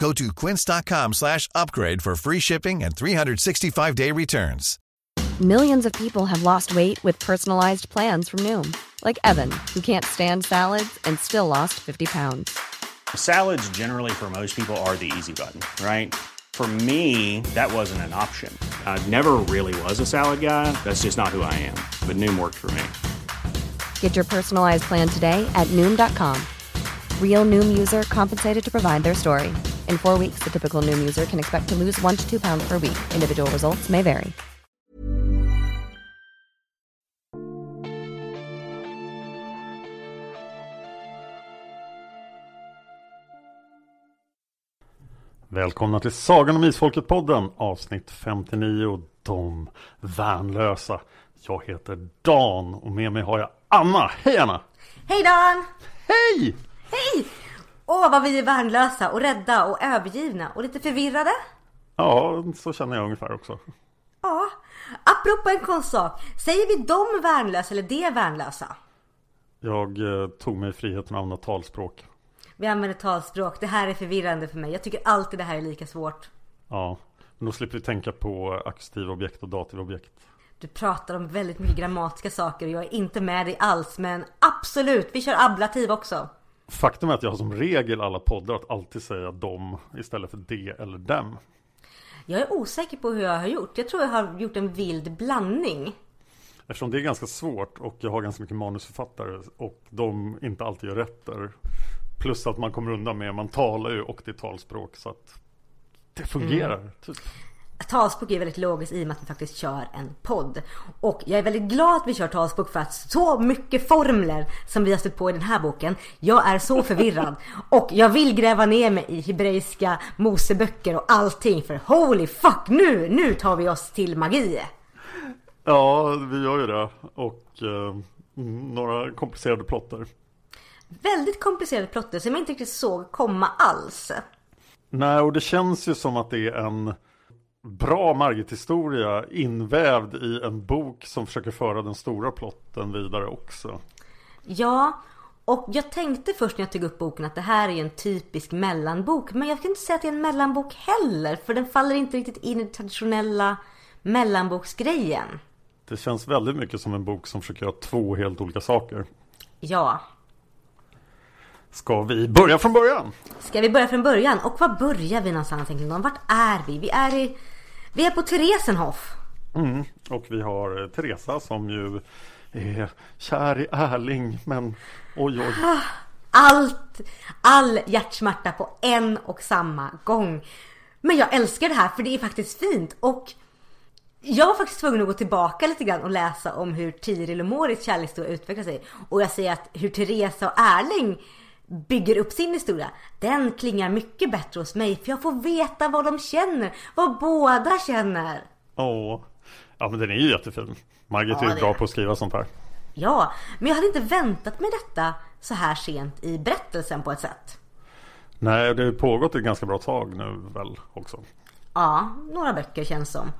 Go to quince.com slash upgrade for free shipping and 365-day returns. Millions of people have lost weight with personalized plans from Noom, like Evan, who can't stand salads and still lost 50 pounds. Salads, generally, for most people, are the easy button, right? For me, that wasn't an option. I never really was a salad guy. That's just not who I am. But Noom worked for me. Get your personalized plan today at Noom.com. Real Noom user compensated to provide their story. In four weeks, the typical Noom user can expect to lose one to two pounds per week. Individual results may vary. Välkomna till Sagan om Isfolket-podden avsnitt 59 De värnlösa. Jag heter Dan och med mig har jag Anna. Hej Anna! Hej Dan! Hej! Hej! Åh, vad vi är värnlösa och rädda och övergivna och lite förvirrade. Ja, så känner jag ungefär också. Ja, apropå en konstsak. Säger vi de värnlösa eller de värnlösa? Jag eh, tog mig friheten att använda talspråk. Vi använder talspråk. Det här är förvirrande för mig. Jag tycker alltid det här är lika svårt. Ja, men då slipper vi tänka på aktiva objekt och dativa objekt. Du pratar om väldigt mycket grammatiska saker och jag är inte med dig alls. Men absolut, vi kör ablativ också. Faktum är att jag har som regel alla poddar att alltid säga dom istället för de eller dem. Jag är osäker på hur jag har gjort. Jag tror jag har gjort en vild blandning. Eftersom det är ganska svårt och jag har ganska mycket manusförfattare och de inte alltid gör rätt där. Plus att man kommer undan med, man talar ju och det är talspråk så att det fungerar. Typ. Talspråk är väldigt logiskt i och med att vi faktiskt kör en podd. Och jag är väldigt glad att vi kör talspråk för att så mycket formler som vi har stött på i den här boken. Jag är så förvirrad. och jag vill gräva ner mig i hebreiska Moseböcker och allting. För holy fuck, nu, nu tar vi oss till magi. Ja, vi gör ju det. Och eh, mm, några komplicerade plotter. Väldigt komplicerade plotter som jag inte riktigt såg komma alls. Nej, och det känns ju som att det är en bra Margit-historia invävd i en bok som försöker föra den stora plotten vidare också. Ja, och jag tänkte först när jag tog upp boken att det här är en typisk mellanbok. Men jag kan inte säga att det är en mellanbok heller. För den faller inte riktigt in i den traditionella mellanboksgrejen. Det känns väldigt mycket som en bok som försöker göra två helt olika saker. Ja. Ska vi börja från början? Ska vi börja från början? Och var börjar vi någonstans egentligen? Vart är vi? Vi är i... Vi är på Theresenhof. Mm. Och vi har eh, Teresa som ju är kär i Erling men oj oj. Allt, all hjärtsmärta på en och samma gång. Men jag älskar det här för det är faktiskt fint och jag var faktiskt tvungen att gå tillbaka lite grann och läsa om hur Tiril och Moritz kärlekshistoria utvecklar sig. Och jag säger att hur Teresa och Erling bygger upp sin historia, den klingar mycket bättre hos mig. För jag får veta vad de känner, vad båda känner. Åh. Ja men den är ju jättefin. Margit Ja, är ju bra på att skriva sånt här. Ja, men jag hade inte väntat mig detta så här sent i berättelsen på ett sätt. Nej, det har pågått ett ganska bra tag nu väl också. Ja, några böcker känns som.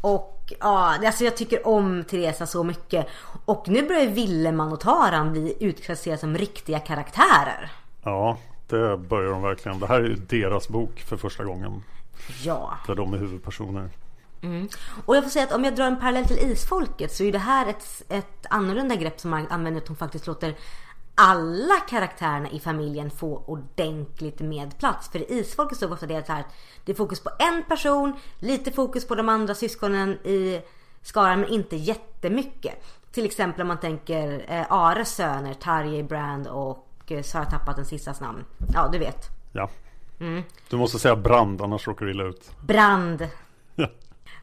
Och ja, alltså jag tycker om Teresa så mycket. Och nu börjar Villeman och Taran bli utklasserade som riktiga karaktärer. Ja, det börjar de verkligen. Det här är ju deras bok för första gången. Ja. Där de är huvudpersoner. Och jag får säga att om jag drar en parallell till Isfolket så är det här ett, ett annorlunda grepp som man använder att hon faktiskt låter alla karaktärerna i familjen få ordentligt med plats. För i Isfolket så ofta det så här att det är fokus på en person, lite fokus på de andra syskonen i skaran men inte jättemycket. Till exempel om man tänker eh, Ares söner, Tarjei Brand och eh, så har jag tappat den sistas namn. Ja, du vet. Ja. Du måste säga brand annars råkar du illa ut. Brand.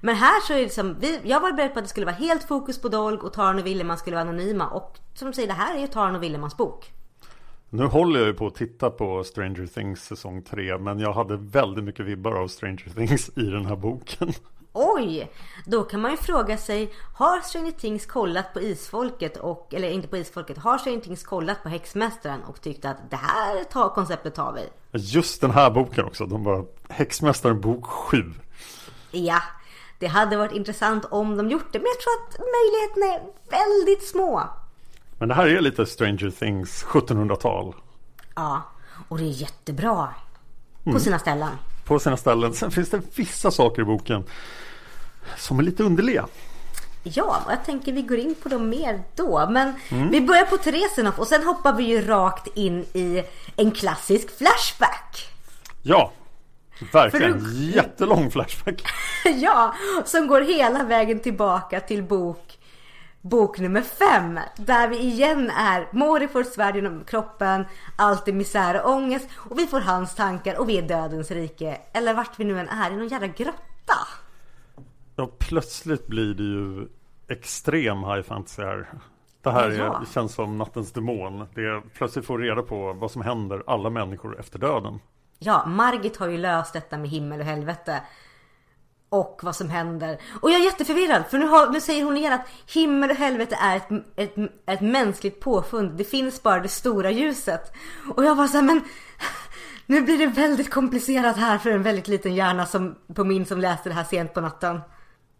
Men här så är det liksom, vi, jag var beredd på att det skulle vara helt fokus på Dolg och Taran och Willeman skulle vara anonyma. Och som säger, det här är ju Taran och Willemans bok. Nu håller jag ju på att titta på Stranger Things säsong 3 men jag hade väldigt mycket vibbar av Stranger Things i den här boken. Oj! Då kan man ju fråga sig, har Stranger Things kollat på Isfolket och, eller inte på Isfolket, har Stranger Things kollat på Häxmästaren och tyckt att det här tar, konceptet tar vi? Just den här boken också, de bara Häxmästaren bok 7. Ja, det hade varit intressant om de gjort det, men jag tror att möjligheterna är väldigt små. Men det här är lite Stranger Things 1700-tal. Ja, och det är jättebra. På sina ställen. På sina ställen. Sen finns det vissa saker i boken som är lite underliga. Ja, och jag tänker vi går in på dem mer då. Men vi börjar på Teresenhof och sen hoppar vi ju rakt in i en klassisk flashback. Ja, verkligen. Du- Jättelång flashback. ja, som går hela vägen tillbaka till bok, bok nummer fem. Där vi igen är, Mori får svärd genom kroppen, allt är misär och ångest. Och vi får hans tankar och vi är dödens rike. Eller vart vi nu än är, i någon jävla grotta. Ja, plötsligt blir det ju extrem high fantasy här. Det här är, känns som nattens demon. Det är plötsligt få reda på vad som händer alla människor efter döden. Ja, Margit har ju löst detta med himmel och helvete. Och vad som händer. Och jag är jätteförvirrad för nu, har, nu säger hon igen att himmel och helvete är ett, ett, ett mänskligt påfund. Det finns bara det stora ljuset. Och jag bara såhär, men nu blir det väldigt komplicerat här för en väldigt liten hjärna som, på min som läste det här sent på natten.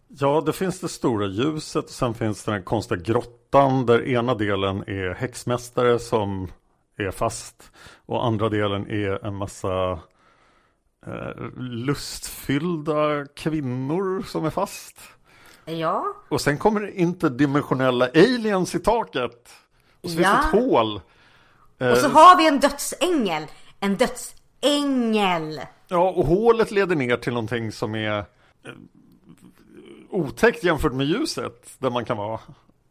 Ja, det finns det stora ljuset och sen finns den här konstiga grottan där ena delen är häxmästare som är fast och andra delen är en massa eh, lustfyllda kvinnor som är fast. Ja, Och sen kommer det interdimensionella aliens i taket. Och så finns Ja. det ett hål. Eh, och så har vi en dödsängel. En dödsängel. Ja, och hålet leder ner till någonting som är eh, otäckt jämfört med ljuset där man kan vara.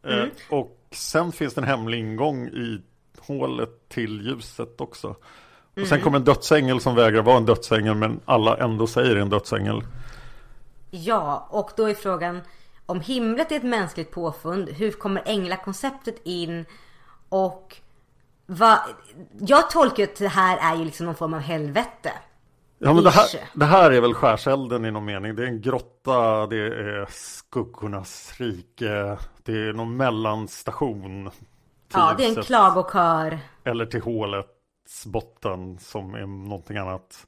Eh, och sen finns det en hemlig ingång i hålet till ljuset också. Och sen kommer en dödsängel som vägrar vara en dödsängel men alla ändå säger en dödsängel. Ja, och då är frågan om himlet är ett mänskligt påfund, hur kommer änglakonceptet in? Och vad... Jag tolkar att det här är ju liksom någon form av helvete. Ja men det här, det här är väl skärselden i någon mening. Det är en grotta, det är skuggornas rike, det är någon mellanstation. Ja, det är en klagokör. Eller till hålets botten som är någonting annat.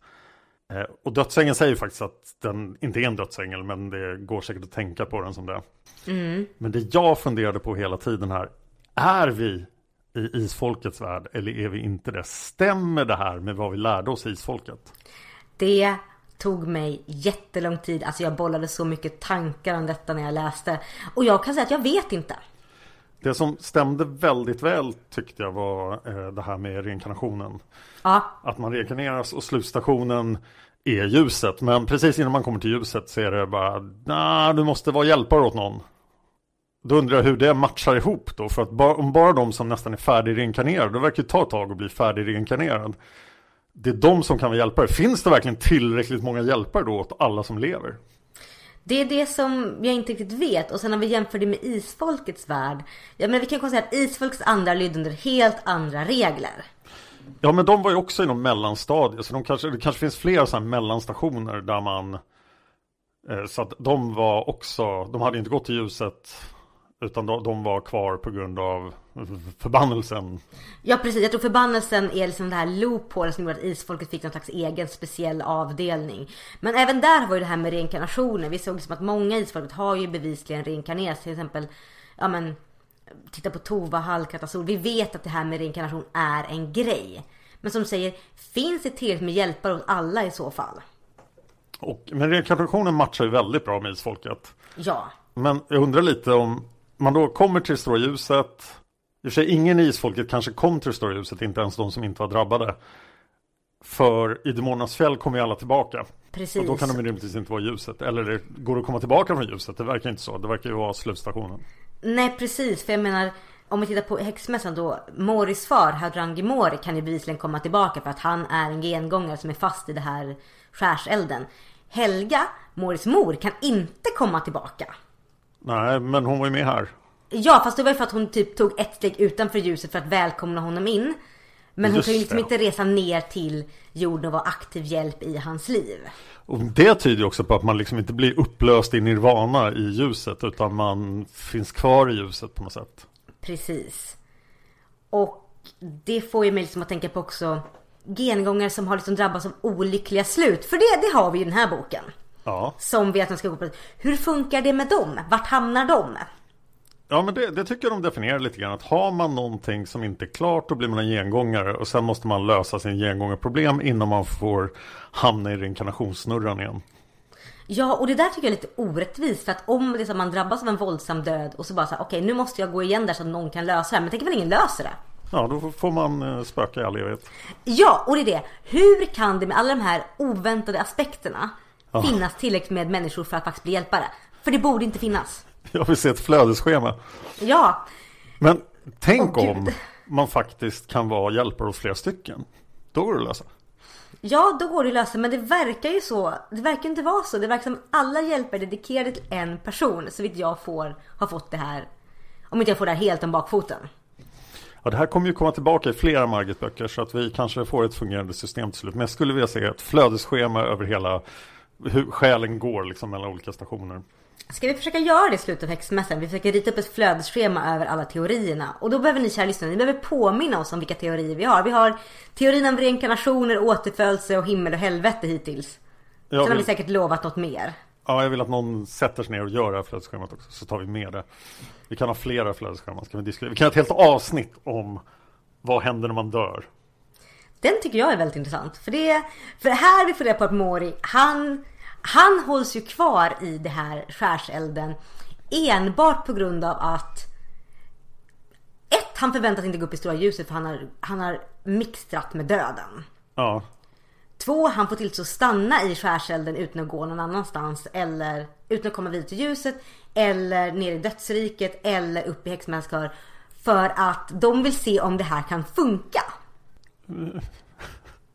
Eh, och dödsängeln säger faktiskt att den inte är en dödsängel men det går säkert att tänka på den som det. Men det jag funderade på hela tiden här. Är vi i isfolkets värld eller är vi inte det? Stämmer det här med vad vi lärde oss i isfolket? Det tog mig jättelång tid. Alltså jag bollade så mycket tankar om detta när jag läste. Och jag kan säga att jag vet inte. Det som stämde väldigt väl tyckte jag var eh, det här med reinkarnationen. Ja, Att man reinkarneras och slutstationen är ljuset. Men precis innan man kommer till ljuset så är det bara, nah, du måste vara hjälpare åt någon. Då undrar jag hur det matchar ihop då. För att bara, om bara de som nästan är färdigreinkarnerade, det verkar ju ta ett tag att bli färdigreinkarnerad. Det är de som kan vara hjälpare. Finns det verkligen tillräckligt många hjälpare då åt alla som lever? Det är det som jag inte riktigt vet. Och sen när vi jämför det med isfolkets värld. Ja men vi kan konstatera att isfolkets andra lydde under helt andra regler. Ja men de var ju också i någon mellanstadie så de kanske, det kanske finns flera sådana här mellanstationer där man eh, Så att de var också, de hade inte gått till ljuset utan de, de var kvar på grund av förbannelsen Ja precis, jag tror förbannelsen är liksom det här loophole som gjorde att isfolket fick någon slags egen speciell avdelning. Men även där var ju det här med reinkarnationer. Vi såg liksom att många isfolket har ju bevisligen reinkarnerats. Till exempel, ja men, titta på Tova, Hallkatasol. Vi vet att det här med reinkarnation är en grej. Men som du säger, finns det tillräckligt med hjälpare åt alla i så fall? och, Men reinkarnationen matchar ju väldigt bra med isfolket Ja. Men jag undrar lite om man då kommer till det stora ljuset I och för sig ingen i isfolket kanske kom till det stora ljuset, inte ens de som inte var drabbade För i Demonernas fjäll kommer ju alla tillbaka Precis. Och då kan de rimligtvis inte vara i ljuset. Eller det går att komma tillbaka från ljuset. Det verkar inte så. Det verkar ju vara slutstationen. Nej precis, för jag menar om vi tittar på häxmässan då, Moris far, Hadrangi Mori, kan ju bevisligen komma tillbaka för att han är en gengångare som är fast i det här skärselden. Helga, Moris mor, kan inte komma tillbaka. Nej, men hon var ju med här. Ja, fast det var ju för att hon typ tog ett steg utanför ljuset för att välkomna honom in. Men hon kan ju liksom det. inte resa ner till jorden och vara aktiv hjälp i hans liv. Och det tyder ju också på att man liksom inte blir upplöst i nirvana i ljuset. Utan man finns kvar i ljuset på något sätt. Precis. Och det får ju mig liksom att tänka på också gengångare som har liksom drabbats av olyckliga slut. För det, det har vi ju i den här boken. Ja, Som vi att den ska gå på. Hur funkar det med dem? Vart hamnar de? ja men det, det tycker jag de definierar lite grann. Att har man någonting som inte är klart då blir man en gengångare. Och sen måste man lösa sin gengångarproblem innan man får hamna i reinkarnationssnurran igen. Ja, och det där tycker jag är lite orättvist. För att om det är så att man drabbas av en våldsam död och så bara så här, okej nu måste jag gå igen där så att någon kan lösa det. Men tänk ifall ingen löser det. Ja, då får man eh, spöka i all evighet. Ja, och det är det. Hur kan det med alla de här oväntade aspekterna finnas tillräckligt med människor för att faktiskt bli hjälpare? För det borde inte finnas. Jag vill se ett flödesschema. Ja, Men tänk Gud. om man faktiskt kan vara hjälpare hos flera stycken. Då går det att lösa. ja då går det att lösa. Men det verkar ju så. Det verkar inte vara så. Det verkar som alla hjälpare är dedikerade till en person. Så vitt jag får, har fått det här. Om inte jag får det här helt om bakfoten. Ja, det här kommer ju komma tillbaka i flera Margit-böcker så att vi kanske får ett fungerande system till slut. Men jag skulle vilja se ett flödesschema över hela hur själen går liksom mellan olika stationer. Ska vi försöka göra det i slutet av häxmässan? Vi försöker rita upp ett flödesschema över alla teorierna. Och då behöver ni kära lyssnare, ni behöver påminna oss om vilka teorier vi har. Vi har teorin om reinkarnationer, återfödelse och himmel och helvete hittills. Jag Sen har vi säkert lovat något mer. ja, jag vill att någon sätter sig ner och gör det här flödesschemat också. Så tar vi med det. Vi kan ha flera flödesscheman. Ska vi, diskutera. vi kan ha ett helt avsnitt om vad händer när man dör. Den tycker jag är väldigt intressant. För det, för här vi får reda på att Mori, han, han hålls ju kvar i det här skärselden enbart på grund av att ett, han förväntas inte gå upp i stora ljuset för han har, han har mixtrat med döden. Ja, Två, han får till så stanna i skärselden utan att gå någon annanstans eller utan att komma vidare till ljuset eller ner i dödsriket eller upp i häxmänniskor för att de vill se om det här kan funka.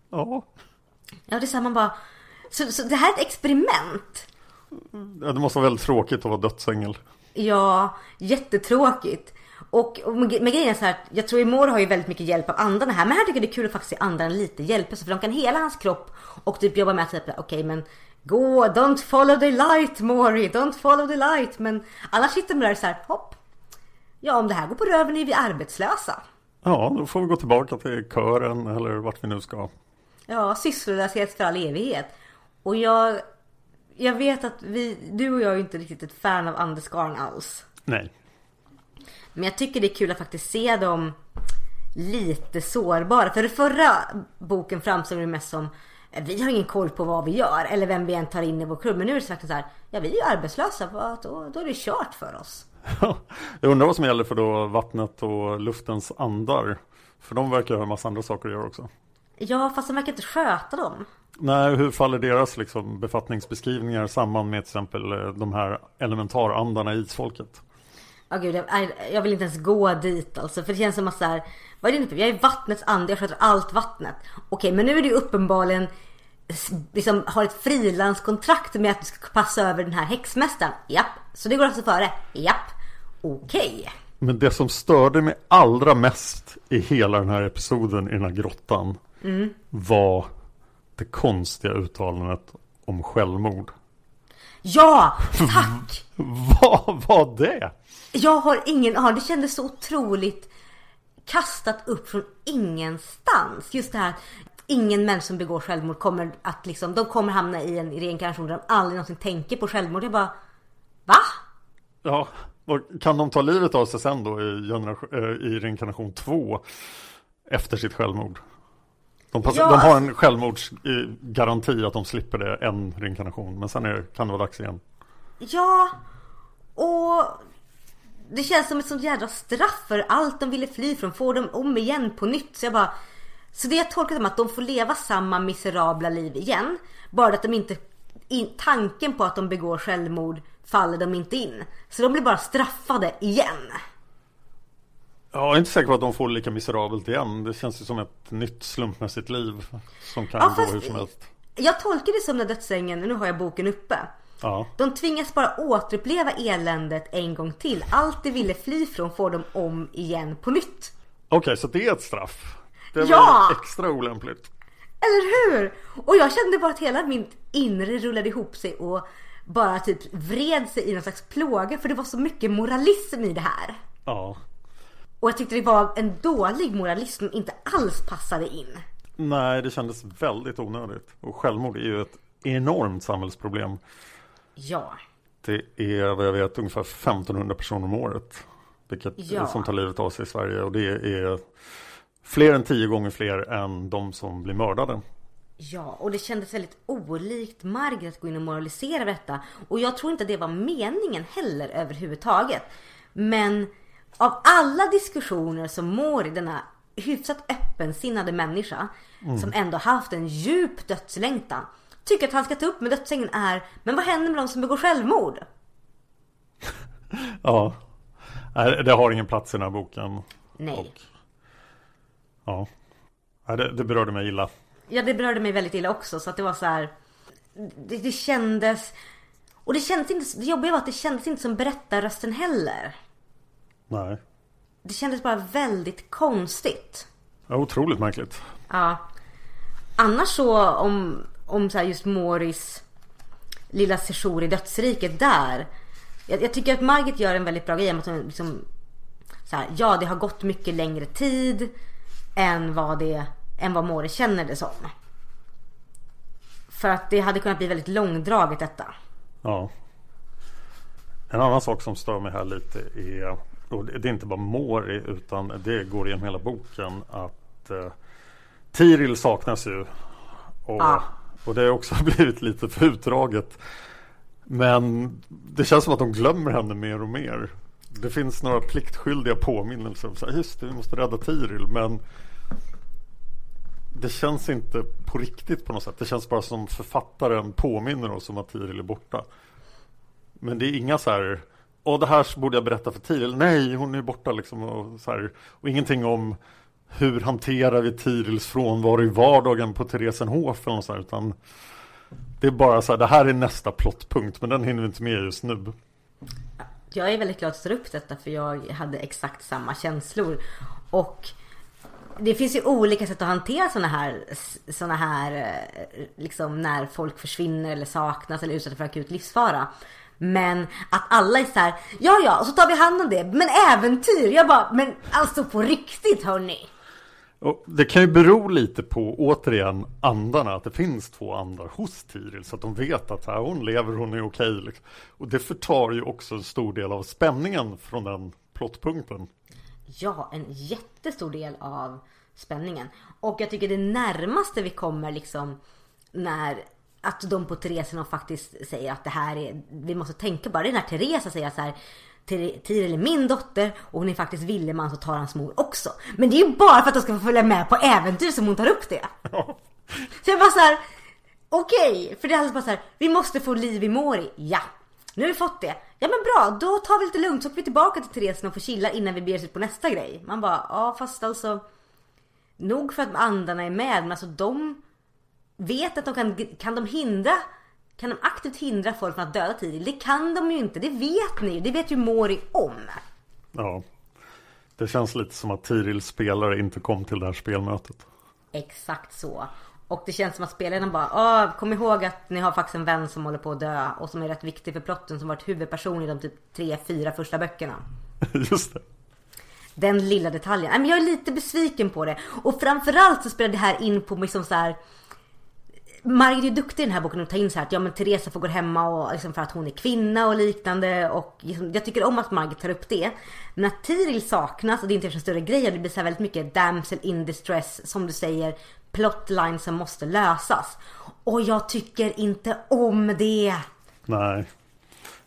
ja. Ja, det är så här man bara... Så, så det här är ett experiment. Ja, Det måste vara väldigt tråkigt att vara dödsängel. Ja, jättetråkigt. Och, och med, med grejen är så här, jag tror Imor har ju väldigt mycket hjälp av andarna här. Men här tycker jag det är kul att faktiskt se andarna lite hjälpa. För de kan hela hans kropp och typ jobba med att typ, okej men gå, don't follow the light Mori, don't follow the light. Men annars sitter de där så här, hopp. Ja, om det här går på röven är vi arbetslösa. Ja, då får vi gå tillbaka till kören eller vart vi nu ska. Ja, sysslolöshet för all evighet. Och jag, jag vet att vi, du och jag är inte riktigt ett fan av Anders Garn alls. Nej. Men jag tycker det är kul att faktiskt se dem lite sårbara. För i förra boken framstod det mest som vi har ingen koll på vad vi gör eller vem vi än tar in i vår klubb. Men nu är det faktiskt så här, ja vi är ju arbetslösa, vad- då, då är det kört för oss. Jag undrar vad som gäller för då vattnet och luftens andar. För de verkar ha en massa andra saker att göra också. Ja, fast de verkar inte sköta dem. Nej, hur faller deras liksom, befattningsbeskrivningar samman med till exempel eh, de här elementarandarna i isfolket? Ja gud, jag, jag vill inte ens gå dit alltså. För det känns som att så här, vad är det nu? Jag är vattnets ande, jag sköter allt vattnet. Okej, men nu är det ju uppenbarligen liksom har ett frilanskontrakt med att du ska passa över den här häxmästaren. Japp, så det går alltså före. Japp, okej. Men det som störde mig allra mest i hela den här episoden i den här grottan var det konstiga uttalandet om självmord. Ja, tack! Vad var det? Jag har ingen aning. Det kändes så otroligt kastat upp från ingenstans. Just det här ingen människa som begår självmord kommer att liksom, de kommer hamna i en reinkarnation där de aldrig någonsin tänker på självmord. Jag bara, va? Ja, kan de ta livet av sig sen då i, generation, eh, i reinkarnation 2 efter sitt självmord? De, Ja. de har en självmordsgaranti att de slipper det en reinkarnation, men sen är, kan det vara dags igen. Ja, och det känns som ett sånt jädra straff för allt de ville fly från får de om igen på nytt. Så jag bara, Så det jag tolkar som att de får leva samma miserabla liv igen. Bara att de inte, in, tanken på att de begår självmord faller de inte in. Så de blir bara straffade igen. Jag är inte säker på att de får lika miserabelt igen. Det känns ju som ett nytt slumpmässigt liv som kan Ja, gå hur som helst. Jag tolkar det som när dödsängen, nu har jag boken uppe. Ja, De tvingas bara återuppleva eländet en gång till. Allt de ville fly från får de om igen på nytt. okej så det är ett straff. Det var Ja! extra olämpligt. Eller hur? Och jag kände bara att hela mitt inre rullade ihop sig och bara typ vred sig i någon slags plåga för det var så mycket moralism i det här. Ja. Och jag tyckte det var en dålig moralism som inte alls passade in. Nej, det kändes väldigt onödigt. Och självmord är ju ett enormt samhällsproblem. Ja. Det är vad jag vet ungefär 1500 personer om året. Vilket Ja. som tar livet av sig i Sverige. Och det är fler än tio gånger fler än de som blir mördade. Ja, och det kändes väldigt olikt Margaret att gå in och moralisera över detta. Och jag tror inte det var meningen heller överhuvudtaget. Men av alla diskussioner som Mori, denna hyfsat öppensinnade människa, som ändå haft en djup dödslängtan, tycker att han ska ta upp med dödsängen är, men vad händer med de som begår självmord? Ja. Det har ingen plats i den här boken. Nej. Och, ja. Det, det berörde mig illa. Ja, det berörde mig väldigt illa också. Så att det var så här. Det, det kändes... Och det kändes inte... Det jobbiga var att det kändes inte som berättarrösten heller. Nej. Det kändes bara väldigt konstigt. Ja, otroligt märkligt. Ja. Annars så om, om så just Moris lilla sejour i dödsriket där. Jag, jag tycker att Margit gör en väldigt bra grej med att hon liksom så här, ja det har gått mycket längre tid än vad det än vad Mori känner det som. För att det hade kunnat bli väldigt långdraget detta. Ja. En annan sak som stör mig här lite är, och det är inte bara Mori utan det går igenom hela boken att eh, Tiril saknas ju. Och, Ja. och det har också blivit lite för utdraget. Men det känns som att de glömmer henne mer och mer. Det finns några pliktskyldiga påminnelser. Så här, just det, vi måste rädda Tiril. Men det känns inte på riktigt på något sätt. Det känns bara som författaren påminner oss om att Tiril är borta. Men det är inga så här och det här borde jag berätta för Tiril. Nej, hon är borta liksom. Och, så här, och ingenting om hur hanterar vi Tirils frånvaro i vardagen på Theresenhof eller något så här, utan det är bara så här, det här är nästa plottpunkt men den hinner vi inte med just nu. Jag är väldigt glad att du tar upp detta för jag hade exakt samma känslor. Och det finns ju olika sätt att hantera såna här, såna här eh, liksom när folk försvinner eller saknas eller utsätts för akut livsfara. Men att alla är så här, ja ja, och så tar vi hand om det. Men äventyr! Jag bara, men alltså på riktigt hörni. Och det kan ju bero lite på, återigen, andarna. Att det finns två andar hos Tiril. Så att de vet att här, hon lever, hon är okej. Liksom. Och det förtar ju också en stor del av spänningen från den plottpunkten. Ja, en jättestor del av spänningen. Och jag tycker det närmaste vi kommer liksom när att de på Thereserna faktiskt säger att det här är, vi måste tänka bara det är när Teresa säger så här "Tir- Tiril är min dotter och hon är faktiskt Willemans och Tarans mor också. Men det är ju bara för att de ska få följa med på äventyr som hon tar upp det. Så jag bara så här. Okej, för det är alldeles bara så här. Vi måste få liv i Mori. Ja, nu har vi fått det. Ja men bra, då tar vi lite lugnt så åker vi tillbaka till Theresia och får chilla innan vi beger oss ut på nästa grej. Man bara, ja fast alltså. Nog för att andarna är med, men alltså de vet att de kan, kan de hindra kan de aktivt hindra folk från att döda Tiril? Det kan de ju inte, det vet ni Det vet ju Mori om. Ja. Det känns lite som att Tirils spelare inte kom till det här spelmötet. Exakt så. Och det känns som att spelarna bara, kom ihåg att ni har faktiskt en vän som håller på att dö och som är rätt viktig för plotten som varit huvudperson i de typ tre, fyra första böckerna. Just det. Den lilla detaljen. Men jag är lite besviken på det. Och framförallt så spelar det här in på liksom så här. Margit är duktig i den här boken att ta in så här att ja men Teresa får gå hemma och liksom för att hon är kvinna och liknande och liksom, jag tycker om att Margit tar upp det. Men att Tiril saknas och det inte är en större grej och det blir så här väldigt mycket damsel in distress som du säger plotline som måste lösas. Och jag tycker inte om det. Nej.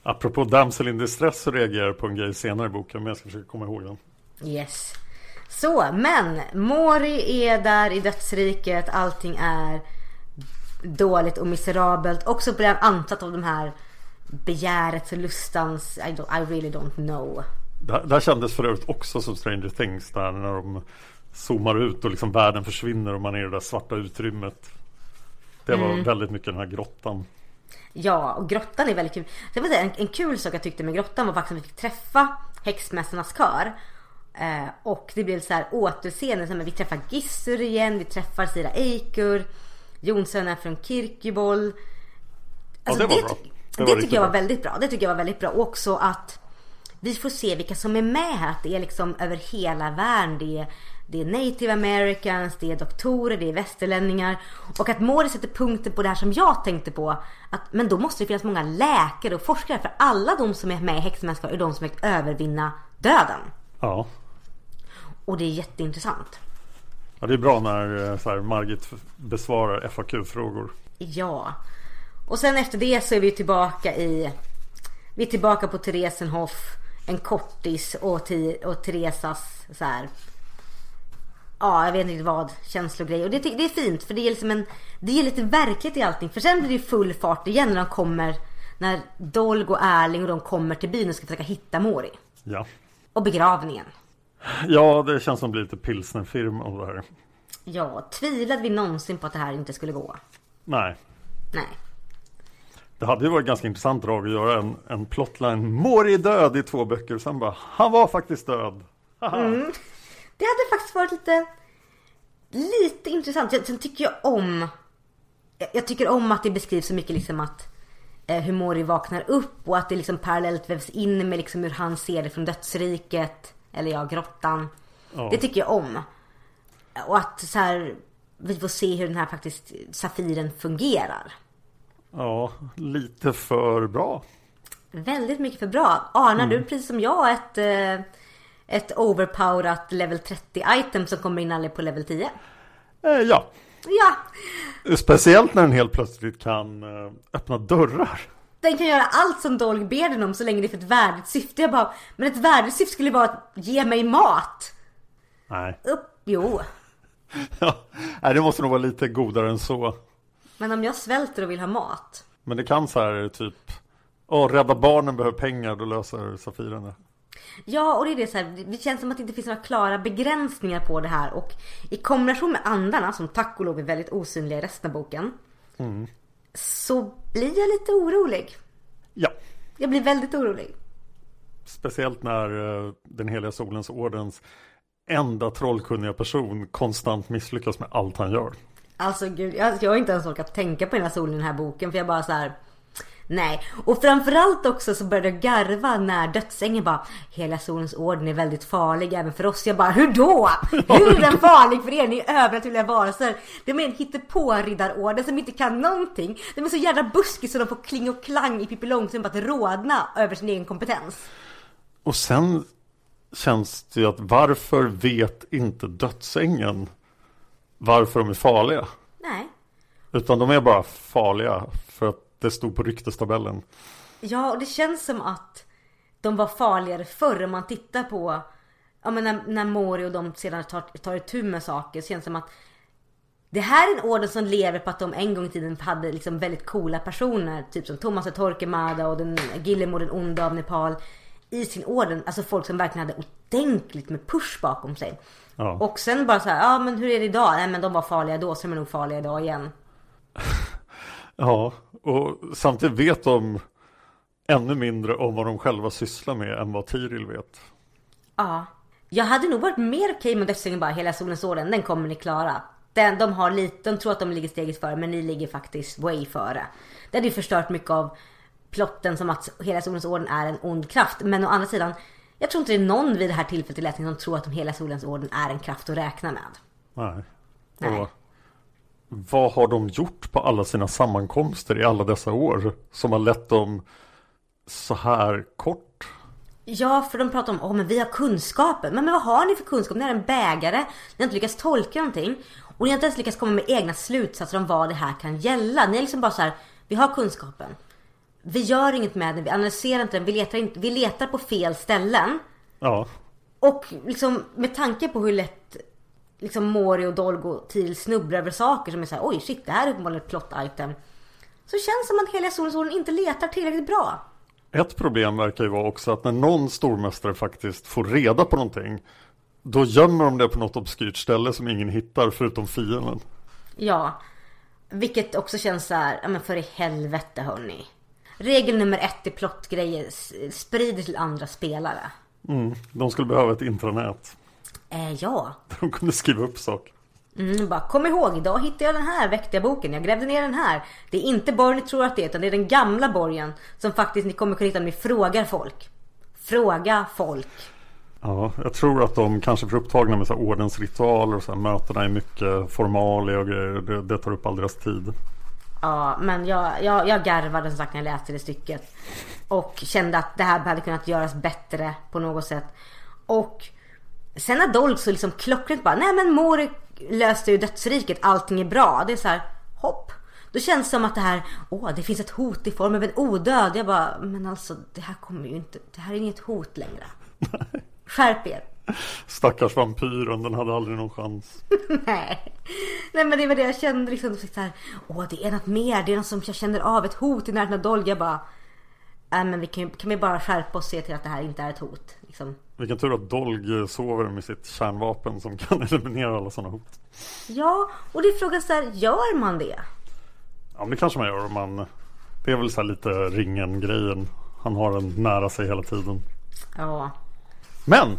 Apropå damsel in distress så reagerar jag på en grej senare i boken men jag ska försöka komma ihåg den. Yes. Så, men Mori är där i dödsriket. Allting är dåligt och miserabelt. Också den ansatt av de här begärets och lustans, I, don't, I really don't know. Det, det här kändes för övrigt också som Stranger Things där när de zoomar ut och liksom världen försvinner och man är i det där svarta utrymmet. Det var Mm. väldigt mycket den här grottan. Ja, och grottan är väldigt kul. Vill säga, en, en kul sak jag tyckte med grottan var faktiskt att vi fick träffa häxmästarnas kör. Eh, och det blev så här återseende. Så här, vi träffar Gissur igen, vi träffar Sira Eikur. Jonsson är från Kirkjubol. Alltså, det var bra. Det Det, tycker jag var väldigt bra. Det tycker jag var väldigt bra. Och också att vi får se vilka som är med här. Att det är liksom över hela världen. Det är, det är native americans, det är doktorer, det är västerlänningar. Och att Mori sätter punkten på det här som jag tänkte på. Att, men då måste det finnas många läkare och forskare. För alla de som är med i Häxmästarna är de som vill övervinna döden. Ja. Och det är jätteintressant. Ja, det är bra när eh, så här, Margit besvarar FAQ-frågor. Ja. Och sen efter det så är vi tillbaka i... Vi är tillbaka på Theresenhof. En kortis och, Ti- och Teresas så här. Ja, jag vet inte vad. Känslogrej. Och det, det är fint för det är liksom en... Det ger lite verklighet i allting. För sen blir det full fart igen när de kommer... När Dolg och Erling och de kommer till byn och ska försöka hitta Mori. Ja. Och begravningen. Ja, det känns som det blir lite pilsnerfilm av det här. Ja, tvivlade vi någonsin på att det här inte skulle gå? Nej. Nej. Det hade ju varit ganska intressant drag att göra en, en plotline. Mori död i två böcker. Sen bara, han var faktiskt död. Haha. Det hade faktiskt varit lite Lite intressant. Jag- Sen tycker jag om jag- Jag tycker om att det beskrivs så mycket liksom att eh, hur Mori vaknar upp och att det liksom parallellt vävs in med liksom hur han ser det från dödsriket. Eller ja, grottan. Ja. Det tycker jag om. Och att så här vi får se hur den här faktiskt Safiren fungerar. Ja, lite för bra. Väldigt mycket för bra. Anar du precis som jag ett, eh, ett overpowerat level 30 item som kommer in aldrig på level 10? Eh, ja, Ja, speciellt när den helt plötsligt kan eh, öppna dörrar. Den kan göra allt som Dolg ber den om så länge det är för ett värdigt syfte. Jag bara, men ett värdigt syfte skulle vara att ge mig mat. Nej, Upp, jo. ja. Nej, det måste nog vara lite godare än så. Men om jag svälter och vill ha mat. Men det kan så här typ, åh, rädda barnen behöver pengar, då löser Safiren det. Ja, och det är det så här, det känns som att det inte finns några klara begränsningar på det här. Och i kombination med andarna, som tack och lov är väldigt osynliga i resten av boken. Så blir jag lite orolig. Ja, Jag blir väldigt orolig. speciellt när eh, den heliga solens ordens enda trollkunniga person konstant misslyckas med allt han gör. Alltså gud, jag, jag har inte ens orkat tänka på den här solen i den här boken för jag bara så här. Nej, och framförallt också så började jag garva när dödsängeln bara Hela solens orden är väldigt farlig även för oss. Jag bara, hur då? Hur är den farlig för er? Ni är övernaturliga varelser. De är en hittepå-riddarorden som inte kan någonting. De är så jävla buskis så de får kling och klang i Pippi Långstrump att rådna över sin egen kompetens. Och sen känns det ju att varför vet inte dödsängeln varför de är farliga? Nej. Utan de är bara farliga det stod på ryktestabellen. Ja, och det känns som att de var farligare förr om man tittar på Ja men när, när Mori och de sedan tar, tar itu med saker så känns det som att Det här är en orden som lever på att de en gång i tiden hade liksom väldigt coola personer Typ som Thomas och Torquemada och den Gillemo den onda av Nepal I sin orden, alltså folk som verkligen hade ordentligt med push bakom sig Ja. Och sen bara så här, ja men hur är det idag? Nej men de var farliga då så de är nog farliga idag igen Ja, och samtidigt vet de ännu mindre om vad de själva sysslar med än vad Tiril vet. Ja. Jag hade nog varit mer okej med dödsängeln bara hela solens orden. Den kommer ni klara. Den, de har lite, de tror att de ligger steget före men ni ligger faktiskt way före. Det hade ju förstört mycket av plotten som att hela solens orden är en ond kraft. Men å andra sidan, jag tror inte det är någon vid det här tillfället i läsningen som tror att de hela solens orden är en kraft att räkna med. Nej. Nej. Och vad har de gjort på alla sina sammankomster i alla dessa år som har lett dem så här kort? Ja, för de pratar om åh men vi har kunskapen. Men, men vad har ni för kunskap? Ni är en bägare. Ni har inte lyckats tolka någonting. Och ni har inte ens lyckats komma med egna slutsatser om vad det här kan gälla. Ni är liksom bara så här, vi har kunskapen. Vi gör inget med den, vi analyserar inte den, vi letar, inte, vi letar på fel ställen. Ja, Och liksom med tanke på hur lätt liksom Mori och Dolgo till snubblar över saker som är såhär oj shit det här är uppenbarligen ett plot item. Så känns som att hela Solens inte letar tillräckligt bra. Ett problem verkar ju vara också att när någon stormästare faktiskt får reda på någonting då gömmer de det på något obskyrt ställe som ingen hittar förutom fienden. Ja. Vilket också känns så här, ja men för i helvete hörni. Regel nummer ett i plottgrejer, sprid till andra spelare. Mm, de skulle behöva ett intranät. Eh, ja. De kunde skriva upp saker. Mm, bara, kom ihåg, idag hittade jag den här väckte boken. Jag grävde ner den här. Det är inte borgen ni tror att det är, utan det är den gamla borgen. Som faktiskt ni kommer kunna hitta om ni frågar folk. Fråga folk. Ja, jag tror att de kanske för upptagna med så här ordensritualer och så här, mötena är mycket formalia och grejer. Det, det tar upp all deras tid. Ja, men jag, jag, jag garvade som sagt när jag läste det stycket. Och kände att det här hade kunnat göras bättre på något sätt. Och sen när Dolk så liksom klockrent bara, nej men Mori löste ju dödsriket, allting är bra. Det är så här, hopp. Då känns det som att det här, åh det finns ett hot i form av en odöd. Jag bara, men alltså det här kommer ju inte, det här är inget hot längre. Skärp er. Stackars vampyren, den hade aldrig någon chans. Nej. Nej men det var det jag kände liksom. Så här, Åh det är något mer. Det är något som jag känner av. Ett hot i närheten av Dolga. Jag bara. Nej men vi kan, kan vi bara skärpa oss och se till att det här inte är ett hot. Liksom. Vilken tur att Dolg sover med sitt kärnvapen som kan eliminera alla sådana hot. Ja och det är frågan så här. Gör man det? Ja men det kanske man gör om man Det är väl så här lite ringen-grejen Han har den nära sig hela tiden Ja. Men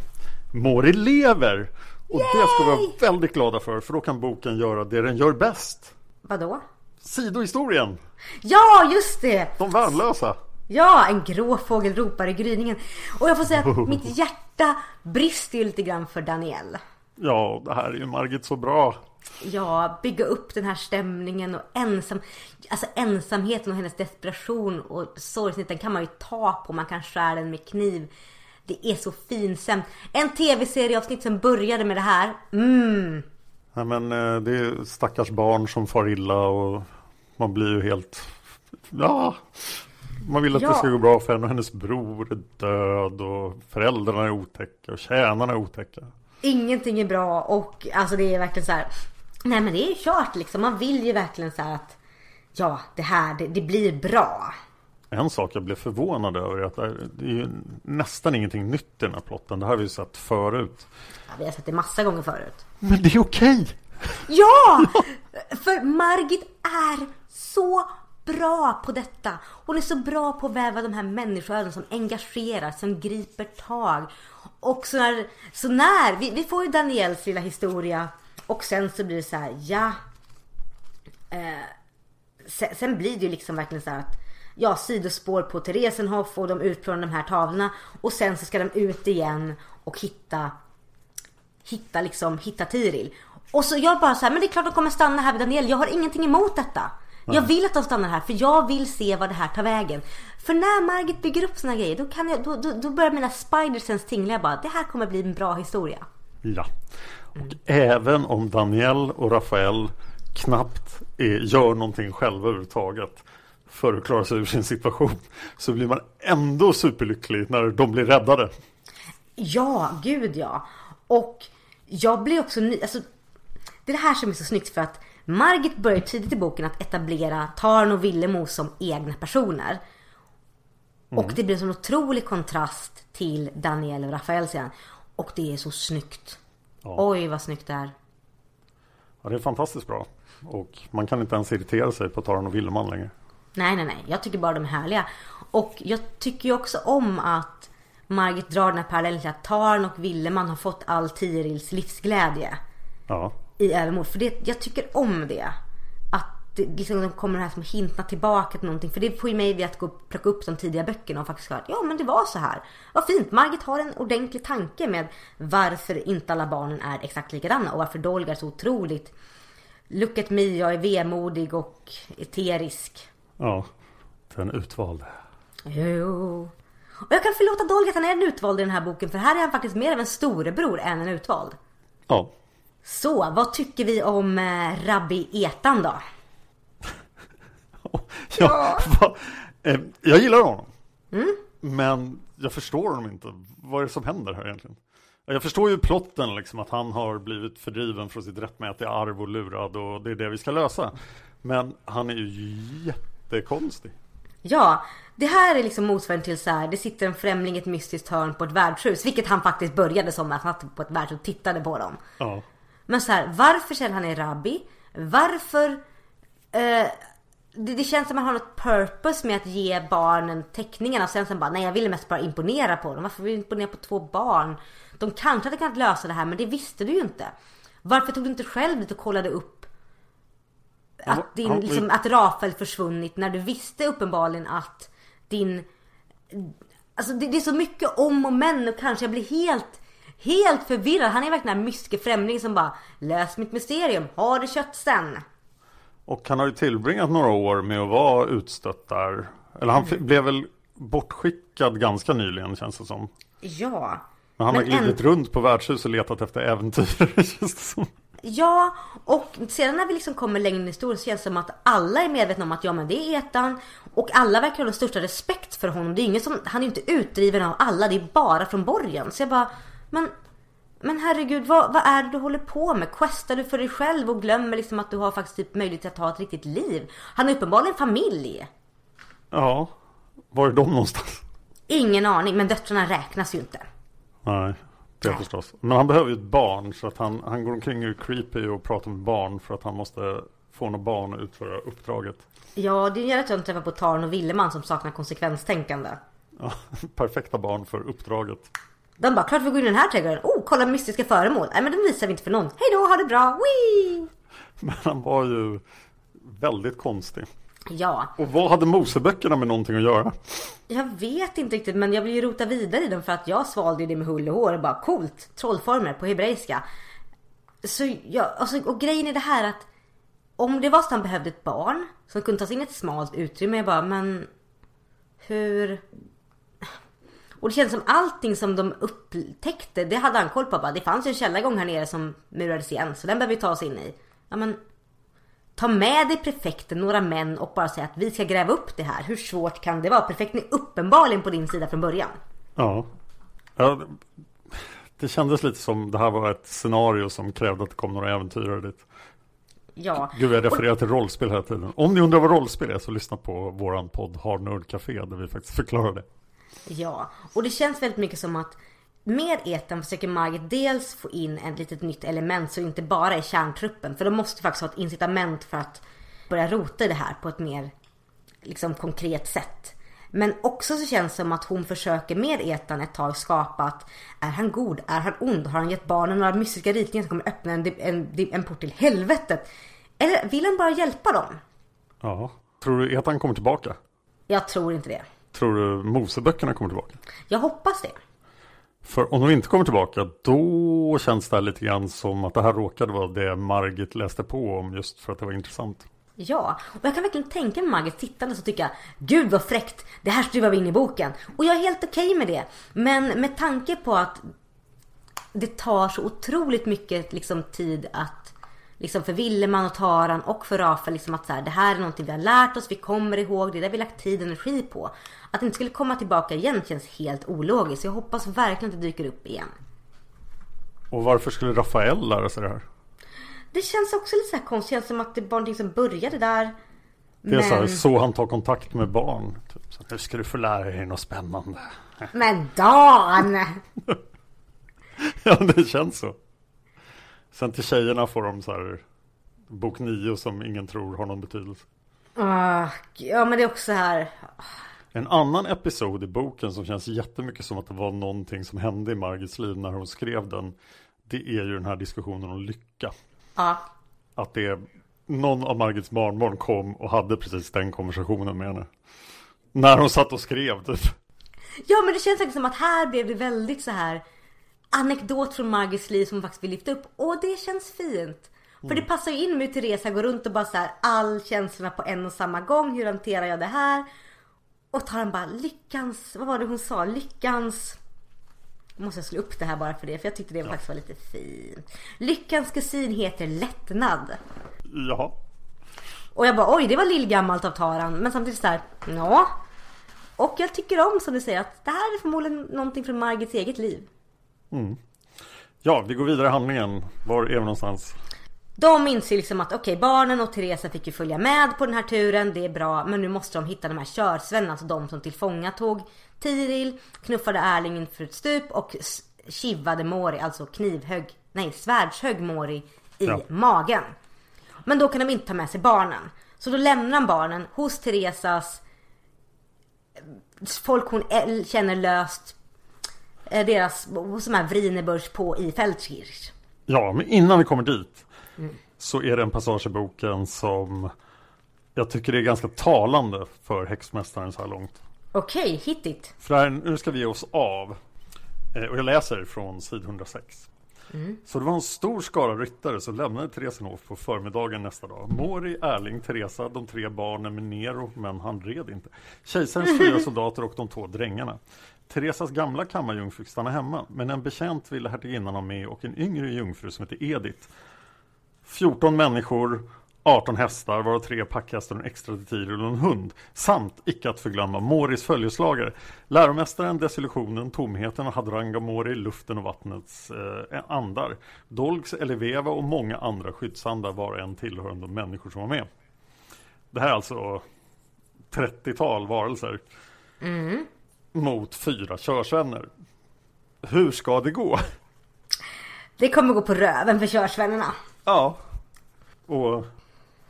Mori lever Och det ska vi vara väldigt glada för För då kan boken göra det den gör bäst Vadå? Sidohistorien Ja just det! De värnlösa Ja, en grå fågel ropar i gryningen. Och jag får säga att mitt hjärta brister ju lite grann för Daniel. Ja det här är ju Margit så bra Ja, bygga upp den här stämningen och ensam, alltså ensamheten och hennes desperation och sorgsenheten kan man ju ta på, man kan skära den med kniv. Det är så finstämt. En tv-serieavsnitt som började med det här. Mm. Nej men eh, det är stackars barn som far illa och Man blir ju helt Ja Man vill att Ja. det ska gå bra för henne och hennes bror är död och föräldrarna är otäcka och tjänarna är otäcka Ingenting är bra och alltså det är verkligen så här. Nej men det är ju kört liksom. Man vill ju verkligen så här att ja, det här, det, det blir bra. En sak jag blev förvånad över är att det är, det är ju nästan ingenting nytt i den här plotten. Det här har vi sett förut. Ja, vi har sett det massa gånger förut. Men det är okej! Ja! För Margit är så bra på detta. Hon är så bra på att väva de här människoöden som engagerar, som griper tag. Och så när, så när vi, vi får ju Daniels lilla historia och sen så blir det så här, ja. Eh, sen, sen blir det ju liksom verkligen så här att ja, sidospår på Theresenhof och de utplånar de här tavlorna och sen så ska de ut igen och hitta hitta liksom, hitta Tiril. Och så jag bara så här, men det är klart de kommer stanna här vid Daniel. Jag har ingenting emot detta. Jag vill att de stannar här för jag vill se vad det här tar vägen. För när Margit bygger upp såna grejer då, kan jag, då, då, då börjar mina spidersens tingla. Jag bara, det här kommer bli en bra historia. Ja. Och även om Daniel och Rafael knappt är, gör någonting själva överhuvudtaget för att klara sig ur sin situation så blir man ändå superlycklig när de blir räddade. Ja, gud ja. Och jag blir också ny, alltså det är det här som är så snyggt för att Margit börjar tidigt i boken att etablera Tarn och Villemo som egna personer. Och det blir en otrolig kontrast till Daniel och Rafael sen. Och det är så snyggt. Oj vad snyggt det är. Ja, det är fantastiskt bra. Och man kan inte ens irritera sig på Taran och Villeman längre. Nej, nej, nej. Jag tycker bara de är härliga. Och jag tycker ju också om att Margit drar den här parallellen till att Tarn och Villeman har fått all Tirils livsglädje. Ja, i övermod. För det, jag tycker om det. Att det, liksom, de kommer här som hintar tillbaka till någonting. För det får ju mig att gå plocka upp de tidiga böckerna och faktiskt höra att ja men det var så här. Vad fint. Margit har en ordentlig tanke med varför inte alla barnen är exakt likadana. Och varför Dolgar är så otroligt Look at me, jag är vemodig och eterisk. ja. Den utvalde. Jo. Och jag kan förlåta Dolgar att han är en utvald i den här boken. För här är han faktiskt mer av en storebror än en utvald. Ja, Så, vad tycker vi om eh, Rabbi Etan då? ja. va- eh, jag gillar honom. Men jag förstår honom inte. Vad är det som händer här egentligen? Jag förstår ju plotten liksom att han har blivit fördriven från sitt rättmätiga arv och lurad och det är det vi ska lösa. Men han är ju jättekonstig. Ja, det här är liksom motsvarigheten till så här, det sitter en främling i ett mystiskt hörn på ett värdshus. Vilket han faktiskt började som, att han satt på ett värdshus och tittade på dem. Ja. Men så här, varför känner han är rabbi? Varför... Eh, det, det känns som att man har något purpose med att ge barnen teckningarna och sen, sen bara, nej jag ville mest bara imponera på dem. Varför vill du imponera på två barn? De kanske hade kunnat lösa det här men det visste du ju inte. Varför tog du inte själv dit och kollade upp att, din, liksom, att Rafael försvunnit när du visste uppenbarligen att din... Alltså det, det är så mycket om och men och kanske jag blir helt, helt förvirrad. Han är verkligen den här mystiska främlingen som bara Lös mitt mysterium, ha det kött sen. Och han har ju tillbringat några år med att vara utstött där. Eller han f- blev väl bortskickad ganska nyligen känns det som. Ja. Men han har Men en- glidit runt på värdshus och letat efter äventyr känns det som. Ja, och sedan när vi liksom kommer längre in i historien så känns det som att alla är medvetna om att ja men det är Etan och alla verkar ha den största respekt för honom. Det är ingen som, han är inte utdriven av alla, det är bara från borgen. Så jag bara, men, men herregud vad, vad är det du håller på med? Questar du för dig själv och glömmer liksom att du har faktiskt typ möjlighet att ha ett riktigt liv? Han har uppenbarligen familj. Ja, var är de någonstans? Ingen aning, men döttrarna räknas ju inte. Nej, det förstås. Men han behöver ju ett barn så att han, han går omkring och är creepy och pratar med barn för att han måste få något barn att utföra uppdraget. Ja, det är ju att träffa på Tarn och Willeman som saknar konsekvenstänkande. Ja, perfekta barn för uppdraget. De bara, klart vi går in i den här trädgården. Oh, kolla mystiska föremål. Nej men den visar vi inte för någon. Hej då, ha det bra. Wee! Men han var ju väldigt konstig. Ja, Och vad hade Moseböckerna med någonting att göra? jag vet inte riktigt men jag vill ju rota vidare i dem för att jag svalde det med hull och hår och bara coolt. Trollformer på hebreiska. Så ja, alltså, och grejen är det här att om det var så att han behövde ett barn som kunde ta sig in i ett smalt utrymme. Jag bara, men hur? Och det känns som allting som de upptäckte, det hade han koll på. Bara, det fanns ju en källargång här nere som murades igen, så den behöver vi ta oss in i. Ja men, ta med dig prefekten, några män och bara säga att vi ska gräva upp det här. Hur svårt kan det vara? Prefekten är uppenbarligen på din sida från början. Ja. ja det- det kändes lite som det här var ett scenario som krävde att det kom några äventyrare dit. Ja. Gud, jag refererar till rollspel hela tiden. Om ni undrar vad rollspel är så lyssna på våran podd Hard Nerd Café där vi faktiskt förklarar det. Ja, och det känns väldigt mycket som att med Ethan försöker Margit dels få in ett litet nytt element så det inte bara är kärntruppen. För de måste faktiskt ha ett incitament för att börja rota i det här på ett mer liksom konkret sätt. Men också så känns det som att hon försöker med Ethan ett tag skapa att är han god? Är han ond? Har han gett barnen några mystiska ritningar som kommer öppna en, en, en port till helvetet? Eller vill han bara hjälpa dem? Ja. Tror du att han kommer tillbaka? Jag tror inte det. Tror du Moseböckerna kommer tillbaka? Jag hoppas det. För om de inte kommer tillbaka då känns det här lite grann som att det här råkade vara det Margit läste på om just för att det var intressant. Ja, och jag kan verkligen tänka mig Margit tittande och tycka Gud vad fräckt, det här skruvar vi in i boken. Och jag är helt okej med det. Men med tanke på att det tar så otroligt mycket liksom, tid att liksom för Willeman och Taran och för Rafael liksom att så här, det här är någonting vi har lärt oss, vi kommer ihåg, det är det vi lagt tid och energi på. Att det inte skulle komma tillbaka igen känns helt ologiskt. Jag hoppas verkligen att det dyker upp igen. Och varför skulle Rafael lära sig det här? Det känns också lite så här konstigt, det känns som att det var någonting som började där. Det är så här, så han tar kontakt med barn. Typ. Så, nu ska du få lära dig något spännande. Men Dan! Ja, det känns så. Sen till tjejerna får de så här bok 9 som ingen tror har någon betydelse. Ah, ja men det är också så här. En annan episod i boken som känns jättemycket som att det var någonting som hände i Margits liv när hon skrev den. Det är ju den här diskussionen om lycka. Ja. Att det är någon av Margits barnbarn kom och hade precis den konversationen med henne. När hon satt och skrev typ. Ja men det känns också som att här blev det väldigt så här anekdot från Margits liv som hon faktiskt vill lyfta upp. Och det känns fint. För det passar ju in med hur Teresa går runt och bara så här all känslorna på en och samma gång. Hur hanterar jag det här? Och tar han bara lyckans, vad var det hon sa? Lyckans Nu måste jag slå upp det här bara för det för jag tyckte det faktiskt var lite fint. Lyckans kusin heter Lättnad. Jaha. Och jag bara oj det var lillgammalt av Taran. Men samtidigt så här, ja. Och jag tycker om som du säger att det här är förmodligen någonting från Margits eget liv. Ja, vi går vidare i handlingen. Var är vi någonstans? De inser liksom att okej, barnen och Teresa fick ju följa med på den här turen, det är bra. Men nu måste de hitta de här körsvennarna, alltså de som tillfångatog Tiril, knuffade Erling inför ett stup och kivade Mori, alltså knivhögg, nej svärdshögg Mori i Ja. magen. Men då kan de inte ta med sig barnen. Så då lämnar han barnen hos Teresas eh, folk hon känner löst. Eh, Deras, som är Vrinebusch på i Feldkirch. Ja, men innan vi kommer dit så är det en passage i boken som jag tycker är ganska talande för häxmästaren så här långt. Okej, hit it. För här, nu ska vi ge oss av. Eh, och jag läser från sid 106. Så det var en stor skara ryttare som lämnade Teresenhof på förmiddagen nästa dag. Mori, Erling, Teresa, de tre barnen med Nero, men han red inte. Kejsarens fyra soldater och de två drängarna. Teresas gamla kammarjungfru fick stanna hemma, men en betjänt ville hertiginnan ha med och en yngre jungfru som hette Edith. 14 människor, 18 hästar, varav tre packhästar och en extra till och en hund. Samt, icke att förglömma, Moris följeslagare. Läromästaren, desillusionen, tomheten och Hadrangga Mori, luften och vattnets eh, andar. Dolgs, Eleveva och många andra skyddsandar var och en tillhörande människor som var med. Det här är alltså 30-tal varelser. Mm. Mot fyra körsvänner. Hur ska det gå? Det kommer gå på röven för körsvännerna. Ja. Och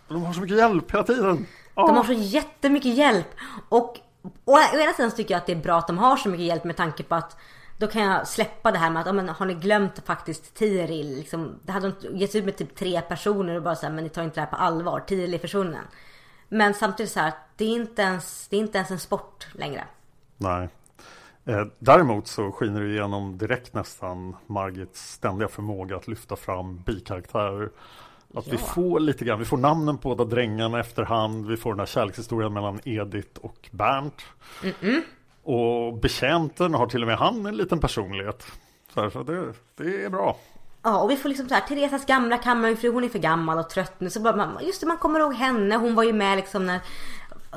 de har så mycket hjälp hela tiden. Ja. De har så jättemycket hjälp. Och å ena sidan tycker jag att det är bra att de har så mycket hjälp med tanke på att då kan jag släppa det här med att, ja, men, har ni glömt faktiskt Tiril? Liksom, det hade de gett ut med typ tre personer och bara så här, men ni tar inte det här på allvar. Tiril är försvunnen. Men samtidigt så här, det är inte ens, det är inte ens en sport längre. Nej. Eh, däremot så skiner det igenom direkt nästan Margits ständiga förmåga att lyfta fram bikaraktärer. Att vi får lite grann, vi får namnen på båda drängarna efterhand. Vi får den här kärlekshistorien mellan Edith och Bernt. Och betjänten har till och med han en liten personlighet. Så, här, så det, det är bra. Ja och vi får liksom så här, Teresas gamla kammarjungfru, hon är för gammal och trött nu. Så bara, man, just det, man kommer ihåg henne. Hon var ju med liksom när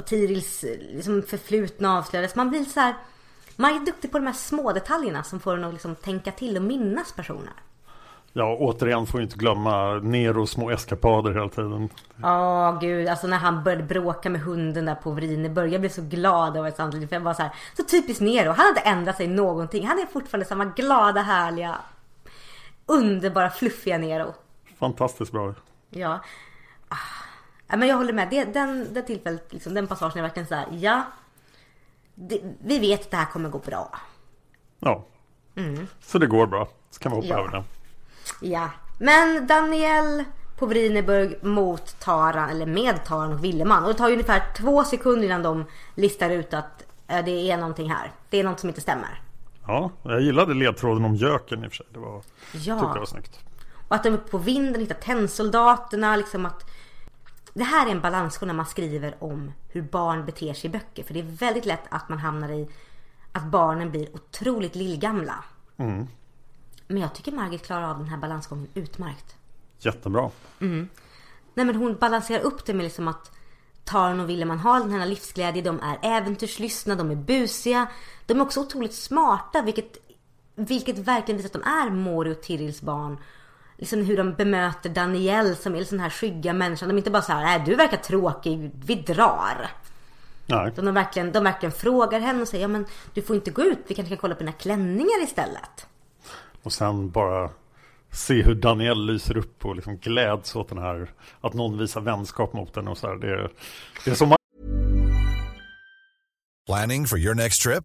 Tirils liksom, förflutna avslöjades. Man blir så här, man är duktig på de här små detaljerna som får en att liksom tänka till och minnas personer. Ja, återigen får vi inte glömma Neros små eskapader hela tiden. Ja gud, alltså när han började bråka med hunden där på Vrineburg. Jag blev så glad över det samtidigt. För jag var så här, så typiskt Nero. Han har inte ändrat sig någonting. Han är fortfarande samma glada, härliga, underbara, fluffiga Nero. Fantastiskt bra. Ja. Men jag håller med. Det, den, det tillfället, liksom, den passagen är verkligen så här, ja. Det, vi vet att det här kommer gå bra. Ja. Så det går bra. Så kan vi hoppa Ja. över det. Ja. Men Daniel på Vrineburg mot Taran, eller med Taran och Villeman. Och det tar ju ungefär två sekunder innan de listar ut att eh, det är någonting här. Det är något som inte stämmer. Ja, jag gillade ledtråden om göken i och för sig. Det var, Ja. tyckte jag var snyggt. Och att de är på vinden hittar tennsoldaterna. Liksom att... Det här är en balansgång när man skriver om hur barn beter sig i böcker. För det är väldigt lätt att man hamnar i att barnen blir otroligt lillgamla. Men jag tycker Margit klarar av den här balansgången utmärkt. Jättebra. Nej men hon balanserar upp det med liksom att Taran och Villeman har den här livsglädje, de är äventyrslystna, de är busiga. De är också otroligt smarta vilket, vilket verkligen visar att de är Mori och Tirils barn. Liksom hur de bemöter Daniel som är den här skygga människan. De är inte bara så här, nej du verkar tråkig, vi drar. Nej, de verkligen, de verkligen frågar henne och säger, ja men du får inte gå ut, vi kanske kan kolla på dina klänningar istället. och sen bara se hur Daniel lyser upp och liksom gläds åt den här att någon visar vänskap mot henne och så här. Det, det är som Planning for your next trip?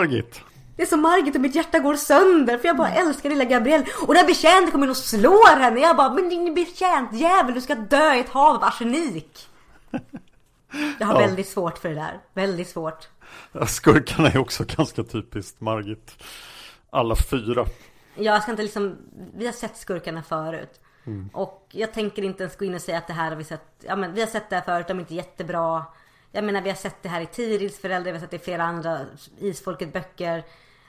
Margit. Det är som Margit och mitt hjärta går sönder för jag bara älskar lilla Gabrielle. Och när betjänten kommer in och slår henne. Jag bara, men din betjäntjävel du ska dö i ett hav av arsenik. Jag har Ja. väldigt svårt för det där. Väldigt svårt. Ja, Skurkarna är också ganska typiskt Margit. Alla fyra. Jag ska inte liksom, vi har sett skurkarna förut. Och jag tänker inte ens gå in och säga att det här har vi sett, ja men vi har sett det här förut, de är inte jättebra. Jag menar vi har sett det här i Tirils föräldrar, vi har sett det i flera andra Isfolket böcker.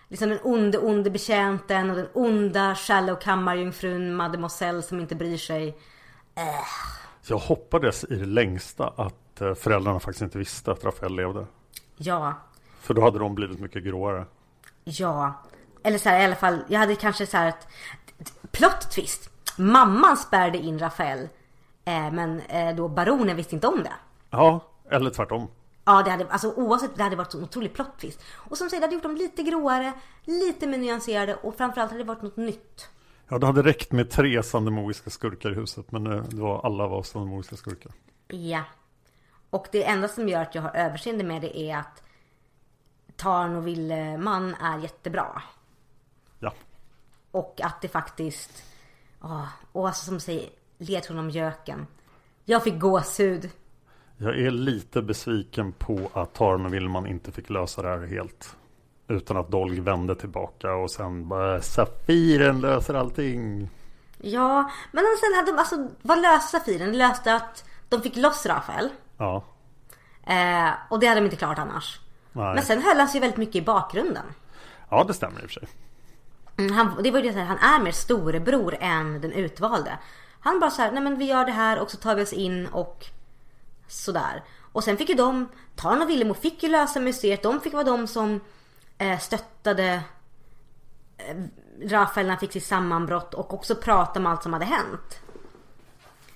Liksom den onde, onde betjänten och den onda shallow kammarjungfrun mademoiselle som inte bryr sig. Jag hoppades i det längsta att eh, föräldrarna faktiskt inte visste att Rafael levde. Ja, För då hade de blivit mycket gråare. ja. Eller så här, i alla fall, jag hade kanske så här ett plot twist. Mamman spärrade in Rafael. Eh, men eh, då baronen visste inte om det. Ja, eller tvärtom. Ja, det hade, alltså oavsett, det hade varit en otrolig plot twist. Och som sagt, det hade gjort dem lite gråare, lite mer nyanserade och framförallt hade det varit något nytt. Ja, det hade räckt med tre sandemoiska skurkar i huset. Men det var, alla var sandemoiska skurkar. Ja. Och det enda som gör att jag har överseende med det är att Tarn och Willeman är jättebra. Ja. Och att det faktiskt... åh, och alltså som säger, ledtråden om göken. Jag fick gåshud. Jag är lite besviken på att och Willman inte fick lösa det här helt. Utan att Dolg vände tillbaka och sen bara Safiren löser allting. Ja, men sen hade de, alltså vad löste Safiren? Löste att de fick loss Rafael. Ja, Eh, och det hade de inte klart annars. nej. Men sen höll han sig väldigt mycket i bakgrunden. Ja, det stämmer i och för sig. Mm, han, det var ju det här, han är mer storebror än den utvalde. Han bara så här, nej men vi gör det här och så tar vi oss in och sådär. Och sen fick ju de, Tarn och Villemo fick ju lösa museet. De fick vara de som eh, stöttade eh, Rafael när han fick sitt sammanbrott och också prata om allt som hade hänt.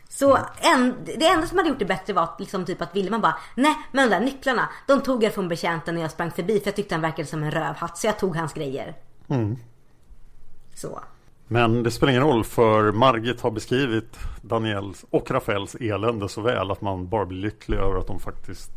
Så en, det enda som hade gjort det bättre var att, liksom typ att Willeman bara Nej men de där nycklarna De tog jag från betjänten när jag sprang förbi för jag tyckte han verkade som en rövhatt så jag tog hans grejer. Så. Men det spelar ingen roll för Margit har beskrivit Daniels och Rafaels elände så väl att man bara blir lycklig över att de faktiskt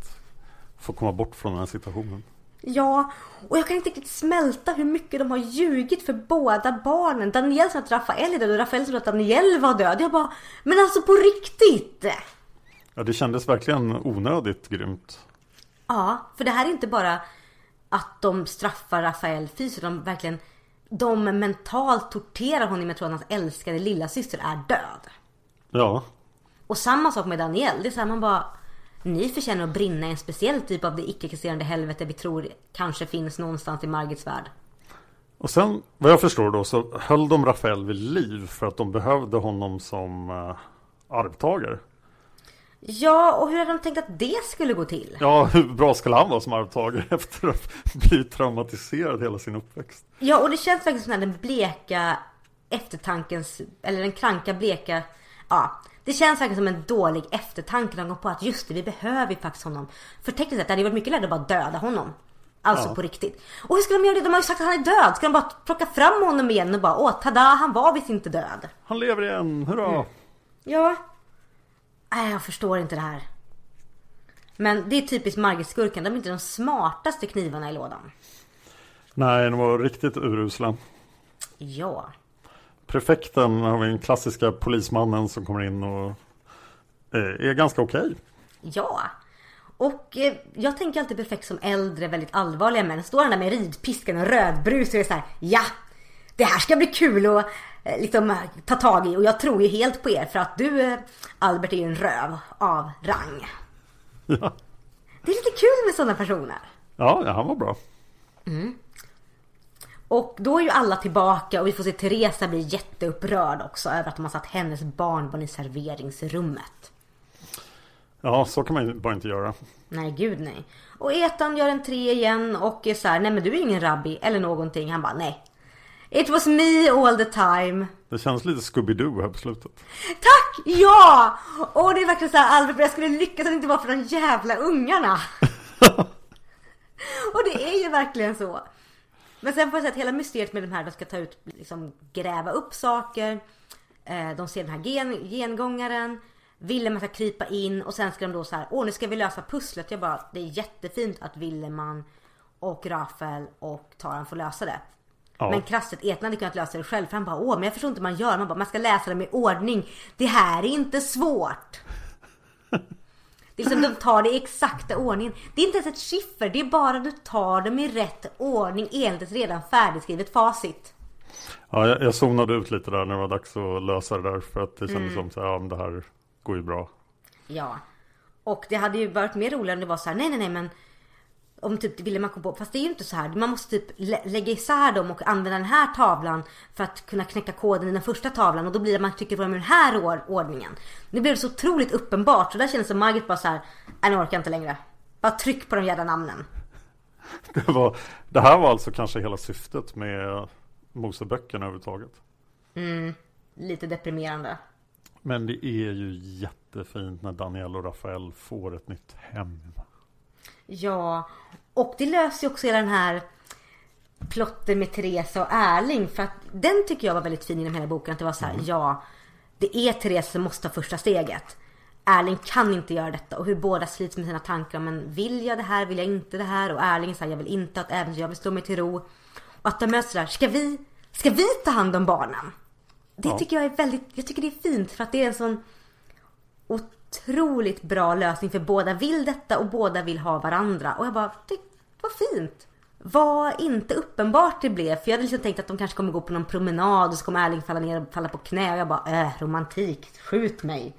får komma bort från den här situationen. Ja, och jag kan inte riktigt smälta hur mycket de har ljugit för båda barnen. Daniel sa att Rafael är död och Rafael sa att Daniel var död. Jag bara, men alltså på riktigt! Ja, det kändes verkligen onödigt grymt. Ja, för det här är inte bara att de straffar Rafael fysiskt, de verkligen de mentalt torterar honom med att tro att hans älskade lilla syster är död. Ja, Och samma sak med Daniel. Det är så här, man bara ni förtjänar att brinna i en speciell typ av det icke-existerande helvete vi tror kanske finns någonstans i Margits värld. och sen vad jag förstår då så höll de Rafael vid liv för att de behövde honom som uh, arvtagare. Ja, och hur hade de tänkt att det skulle gå till? Ja, hur bra skulle han vara som arvtagare efter att ha blivit traumatiserad hela sin uppväxt? Ja, och det känns faktiskt som den bleka eftertankens, eller den kranka bleka, ja. Det känns verkligen som en dålig eftertanke. De går på att just det, vi behöver ju faktiskt honom. För tekniskt sett det hade varit mycket lättare att bara döda honom. Alltså Ja. på riktigt. Och hur ska de göra det? De har ju sagt att han är död. Ska de bara plocka fram honom igen och bara åh tada, han var visst inte död. Han lever igen, hurra! Ja. Nej, jag förstår inte det här. Men det är typiskt Margit-skurken. De är inte de smartaste knivarna i lådan. Nej, de var riktigt urusla. Ja. Prefekten har vi den klassiska polismannen som kommer in och eh, är ganska okej. Ja. Och eh, jag tänker alltid perfekt som äldre, väldigt allvarliga män. Står han där med ridpiskan och rödbrus och är så här, ja. Det här ska bli kul eh, liksom, eh, ta tag i och jag tror ju helt på er för att du eh, Albert är ju en röv av rang. Ja. Det är lite kul med sådana personer. Ja, ja, han var bra. Och då är ju alla tillbaka och vi får se Teresa bli jätteupprörd också över att de har satt hennes barnbarn i serveringsrummet. Ja, så kan man ju bara inte göra. Nej, gud nej. Och Ethan gör en tre igen och är så här, nej men du är ingen rabbi eller någonting. Han bara, nej. It was me all the time. Det känns lite Scooby-Doo här på slutet. Tack! Ja! Och det är verkligen så här, Albert, jag skulle lyckas om det inte var för de jävla ungarna. och det är ju verkligen så. Men sen får jag säga att hela mysteriet med de här, de ska ta ut, liksom gräva upp saker. Eh, De ser den här gen, gengångaren. Willem ska krypa in och sen ska de då så här, åh nu ska vi lösa pusslet. Jag bara, det är jättefint att Willeman och Rafael och Taran får lösa det. Ja. Men krasset, Ethan hade kunnat lösa det själv för han bara, åh men jag förstår inte hur man gör. Man bara, man ska läsa dem i ordning. Det här är inte svårt. Det är liksom de tar det i exakta ordningen. Det är inte ens ett skiffer, det är bara du tar dem i rätt ordning enligt ett redan färdigskrivet facit. Ja, jag, jag zonade ut lite där när det var dags att lösa det där. För att det kändes som så här, ja men det här går ju bra. Ja. Och det hade ju varit mer roligare om det var så här, nej nej nej men om typ ville man komma på, fast det är ju inte så här. Man måste typ lä- lägga isär dem och använda den här tavlan för att kunna knäcka koden i den första tavlan och då blir det man tycker i den här or- ordningen. Nu blev det så otroligt uppenbart så där kändes det som Margit bara så här, nej nu orkar jag inte längre. Bara tryck på de jävla namnen. Det, var, det här var alltså kanske hela syftet med Moseböckerna överhuvudtaget. Lite deprimerande. Men det är ju jättefint när Daniel och Rafael får ett nytt hem. Ja, och det löser ju också hela den här plotten med Teresa och Erling. För att den tycker jag var väldigt fin i den här boken. Att det var så här, ja, det är Teresa som måste ta första steget. Erling kan inte göra detta och hur båda slits med sina tankar. Men vill jag det här, vill jag inte det här? Och Erling säger jag vill inte att äventyr, jag vill slå mig till ro. Och att de möts där, ska vi, ska vi ta hand om barnen? Det Ja. tycker jag är väldigt, jag tycker det är fint för att det är en sån otroligt bra lösning för båda vill detta och båda vill ha varandra. Och jag bara, det var fint. Vad inte uppenbart det blev. För jag hade liksom tänkt att de kanske kommer gå på någon promenad och så kommer Erling falla ner och falla på knä. Och jag bara, äh, romantik, skjut mig.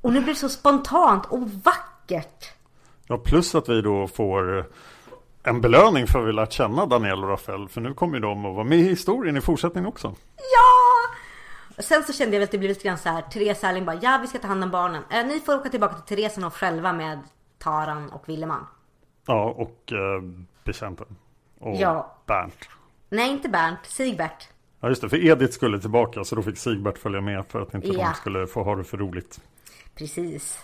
Och nu blir det så spontant och vackert. Ja, plus att vi då får en belöning för att vi lärt känna Daniel och Rafael. För nu kommer ju de att vara med i historien i fortsättningen också. Ja! Sen så kände jag väl att det blev lite grann så här. Therese Erling bara, ja vi ska ta hand om barnen. Eh, ni får åka tillbaka till Theresenhof själva med Taran och Willeman. Ja, och eh, betjänten. Och Ja. Bernt. Nej, inte Bernt. Sigbert. Ja, just det. För Edith skulle tillbaka så då fick Sigbert följa med för att inte Ja. de skulle få ha det för roligt. Precis.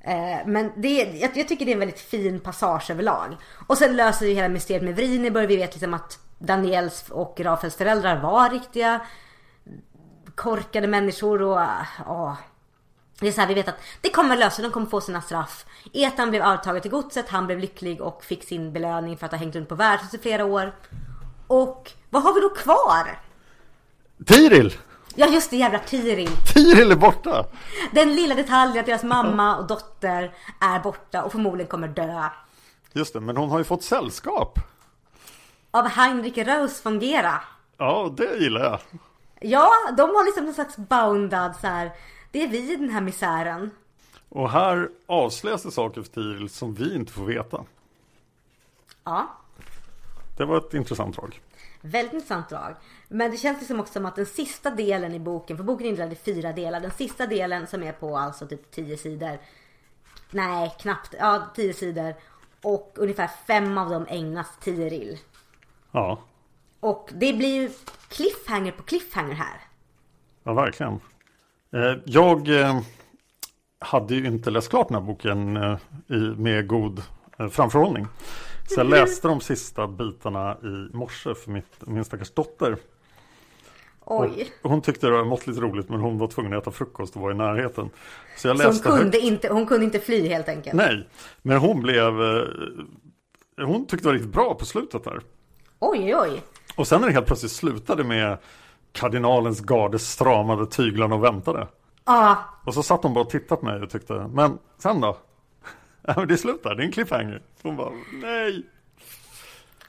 Eh, Men det, jag, jag tycker det är en väldigt fin passage överlag. Och sen löser vi hela mysteriet med Vrineburg. Vi vet liksom att Daniels och Rafaels föräldrar var riktiga korkade människor och ja. Det är så här, vi vet att det kommer lösa de kommer få sina straff. Etan blev arvtagare till godset, han blev lycklig och fick sin belöning för att ha hängt runt på värdshuset i flera år. Och vad har vi då kvar? Tiril! Ja just det, jävla Tiril. Tiril är borta! Den lilla detaljen att deras mamma och dotter är borta och förmodligen kommer dö. Just det, men hon har ju fått sällskap. Av Heinrich Rose von Gera. Ja, det gillar jag. Ja, de har liksom någon slags boundad så här. Det är vi i den här misären. Och här avslöjas det saker för Tiril som vi inte får veta. Ja, Det var ett intressant drag. väldigt intressant drag. Men det känns liksom också som att den sista delen i boken, för boken är indelad i fyra delar. Den sista delen som är på alltså typ 10 sidor. Nej, knappt. Ja, 10 sidor. Och ungefär fem av dem ägnas Tiril. Ja, Och det blir ju cliffhanger på cliffhanger här. ja verkligen. Eh, Jag eh, hade ju inte läst klart den här boken eh, med god framförhållning. Så jag läste de sista bitarna i morse för mitt, min stackars dotter. Oj. Och hon tyckte det var måttligt roligt men hon var tvungen att äta frukost och var i närheten. Så jag Så hon läste kunde, högt. inte, hon kunde inte fly helt enkelt. Nej, men hon blev... Hon tyckte det var riktigt bra på slutet där. Oj, oj, oj. Och sen när det helt plötsligt slutade med kardinalens garde stramade tyglarna och väntade. Ja, Och så satt hon bara och tittade på mig och tyckte, men sen då? Det är slut där, det är en cliffhanger. Hon bara, nej.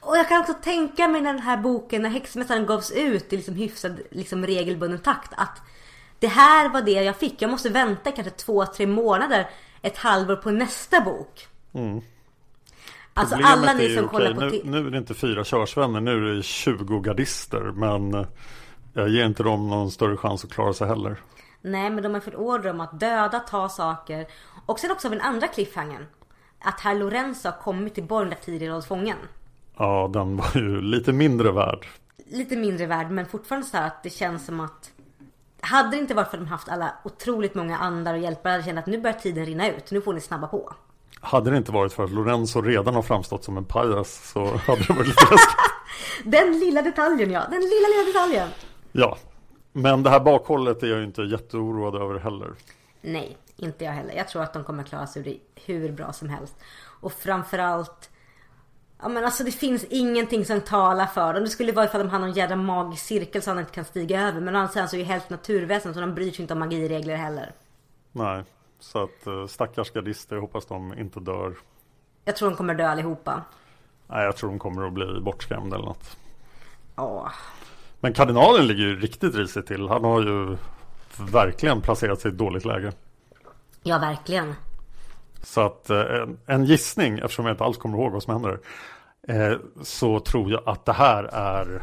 och jag kan också tänka mig när den här boken, när häxmästaren gavs ut i liksom hyfsad liksom regelbunden takt. Att det här var det jag fick. Jag måste vänta kanske två, tre månader, ett halvår på nästa bok. Alltså alla ni som kollar på nu, nu är det inte fyra körsvänner, nu är det 20 gardister. Men jag ger inte dem någon större chans att klara sig heller. Nej men de har fått order om att döda, ta saker. Och sen också av den andra cliffhangern. Att herr Lorenzo har kommit till borgen där tidigare hålls fången. Ja, den var ju lite mindre värd. Lite mindre värd men fortfarande så här att det känns som att hade det inte varit för att de haft alla otroligt många andar och hjälpare hade jag känt att nu börjar tiden rinna ut. Nu får ni snabba på. Hade det inte varit för att Lorenzo redan har framstått som en pajas så hade det varit lite läskigt. Den lilla detaljen ja, den lilla lilla detaljen. Ja, men det här bakhållet är jag ju inte jätteoroad över heller. Nej, inte jag heller. Jag tror att de kommer klara sig ur det hur bra som helst. Och framförallt Ja men alltså det finns ingenting som talar för dem. Det skulle vara ifall de hade någon jävla magisk cirkel som de inte kan stiga över. Men å andra sidan så är ju helt naturväsen så de bryr sig inte om magiregler heller. Nej, så att eh, stackars gardister, jag hoppas de inte dör. Jag tror de kommer dö allihopa. Nej, jag tror de kommer att bli bortskrämda eller något. Ja. Men kardinalen ligger ju riktigt risigt till. Han har ju verkligen placerat sig i ett dåligt läge. Ja verkligen. Så att eh, en, en gissning, eftersom jag inte alls kommer ihåg vad som händer. Eh, så tror jag att det här är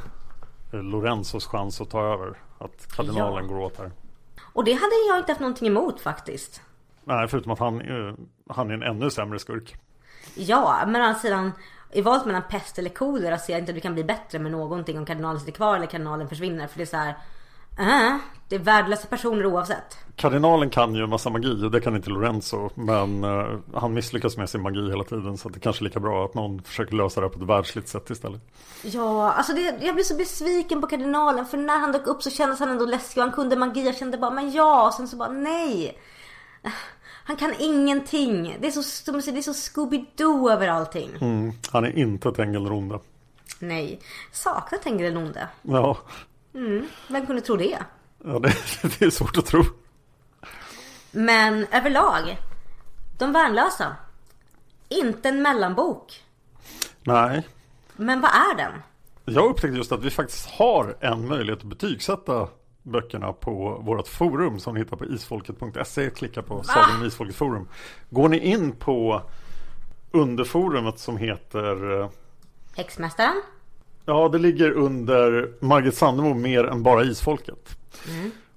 eh, Lorenzos chans att ta över. Att kardinalen Ja. går åt här. Och det hade jag inte haft någonting emot faktiskt. Nej, förutom att han, eh, han är en ännu sämre skurk. Ja, men å andra sidan i valet mellan pest eller kolera ser jag inte att vi kan bli bättre med någonting om kardinalen sitter kvar eller kardinalen försvinner. För det är så här. äh, det är värdelösa personer oavsett. Kardinalen kan ju en massa magi och det kan inte Lorenzo. Men eh, han misslyckas med sin magi hela tiden. Så det kanske är lika bra att någon försöker lösa det här på ett världsligt sätt istället. Ja, alltså det, jag blev så besviken på kardinalen för när han dök upp så kändes han ändå läskig och han kunde magi. Jag kände bara, men ja, och sen så bara nej. Han kan ingenting. Det är så, det är så Scooby-Doo över allting. Mm, han är inte Tengilronde. Nej. Saknar Tengil Onde. Ja, Vem kunde tro det? ja det, det är svårt att tro. Men överlag. De värnlösa. Inte en mellanbok. Nej, Men vad är den? Jag upptäckte just att vi faktiskt har en möjlighet att betygsätta böckerna på vårt forum som ni hittar på isfolket.se. Klicka på Sagan om Isfolket forum. Går ni in på underforumet som heter eh, Häxmästaren? Ja, det ligger under Margit Sandemo mer än bara Isfolket.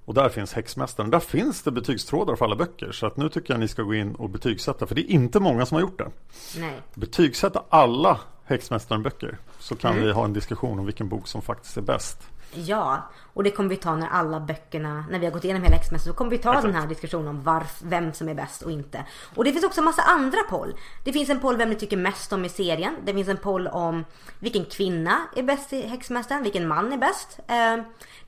Och där finns Häxmästaren. Där finns det betygstrådar för alla böcker. Så att nu tycker jag ni ska gå in och betygsätta. För det är inte många som har gjort det. Nej. Betygsätta alla Häxmästaren-böcker. Så kan vi ha en diskussion om vilken bok som faktiskt är bäst. Ja, och det kommer vi ta när alla böckerna, när vi har gått igenom hela Häxmästaren, så kommer vi ta Exakt. den här diskussionen om varf, vem som är bäst och inte. Och det finns också en massa andra poll. Det finns en poll vem ni tycker mest om i serien. Det finns en poll om vilken kvinna är bäst i Häxmästaren, vilken man är bäst. Eh,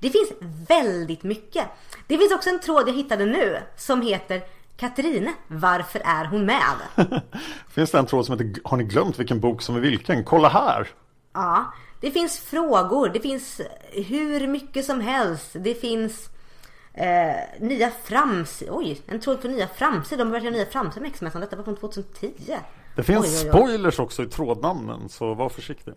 Det finns väldigt mycket. Det finns också en tråd jag hittade nu som heter Katarine, varför är hon med? Finns det en tråd som heter Har ni glömt vilken bok som är vilken? Kolla här! Ja, det finns frågor, det finns hur mycket som helst. Det finns eh, nya framsidor. Oj, en tråd för nya framsidor. De började göra nya framsidor med X-mässan. Detta var från 2010. Det finns Oj, oj, oj. spoilers också i trådnamnen. Så var försiktig.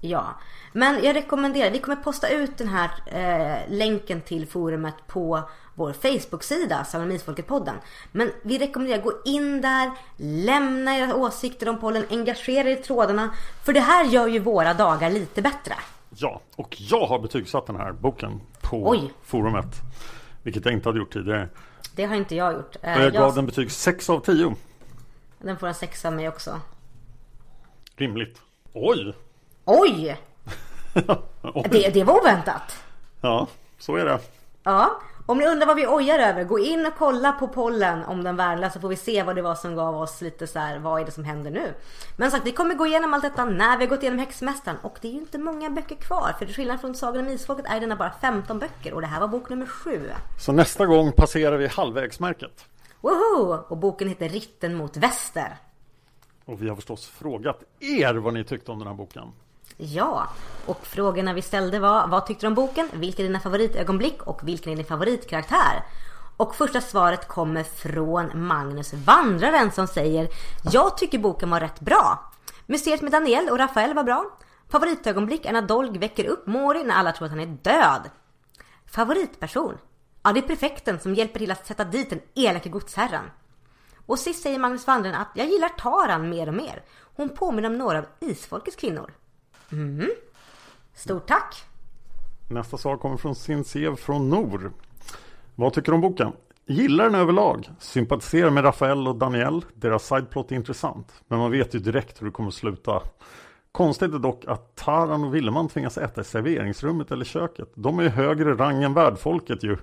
Ja, men jag rekommenderar, vi kommer posta ut den här eh, länken till forumet på vår Facebook-sida, Salamisfolket-podden. Men vi rekommenderar, gå in där, lämna era åsikter om pollen, engagera er i trådarna. För det här gör ju våra dagar lite bättre. Ja, och jag har betygsatt den här boken på Oj. forumet. Vilket jag inte hade gjort tidigare. Det har inte jag gjort. Eh, Och jag gav jag- den betyg 6 av 10. Den får en sexa av mig också. Rimligt. Oj! Oj! Oj. Det, det var oväntat. Ja, så är det. Ja, om ni undrar vad vi ojar över, gå in och kolla på pollen om den värnlösa så får vi se vad det var som gav oss lite så här, vad är det som händer nu? Men sagt, vi kommer gå igenom allt detta när vi har gått igenom Häxmästaren och det är ju inte många böcker kvar för till skillnad från Sagan om Isfolket är denna bara 15 böcker och det här var bok nummer 7. Så nästa gång passerar vi halvvägsmärket. Woho! Och boken heter Ritten mot väster. Och vi har förstås frågat er vad ni tyckte om den här boken. Ja, och frågorna vi ställde var vad tyckte du om boken? Vilka är dina favoritögonblick? Och vilken är din favoritkaraktär? Och första svaret kommer från Magnus Vandraren som säger Jag tycker boken var rätt bra. Mysteriet med Daniel och Rafael var bra. Favoritögonblick är när Dolg väcker upp Mori när alla tror att han är död. Favoritperson? Ja, det är prefekten som hjälper till att sätta dit den elake godsherren. Och sist säger Magnus Vandraren att jag gillar Taran mer och mer. Hon påminner om några av isfolkets kvinnor. Mm. Stort tack! Nästa svar kommer från Sinsev från Nor. Vad tycker du om boken? Gillar den överlag. Sympatiserar med Rafael och Daniel. Deras sideplot är intressant. Men man vet ju direkt hur det kommer att sluta. Konstigt är dock att Taran och Willeman tvingas äta i serveringsrummet eller köket. De är ju högre rang än värdfolket ju.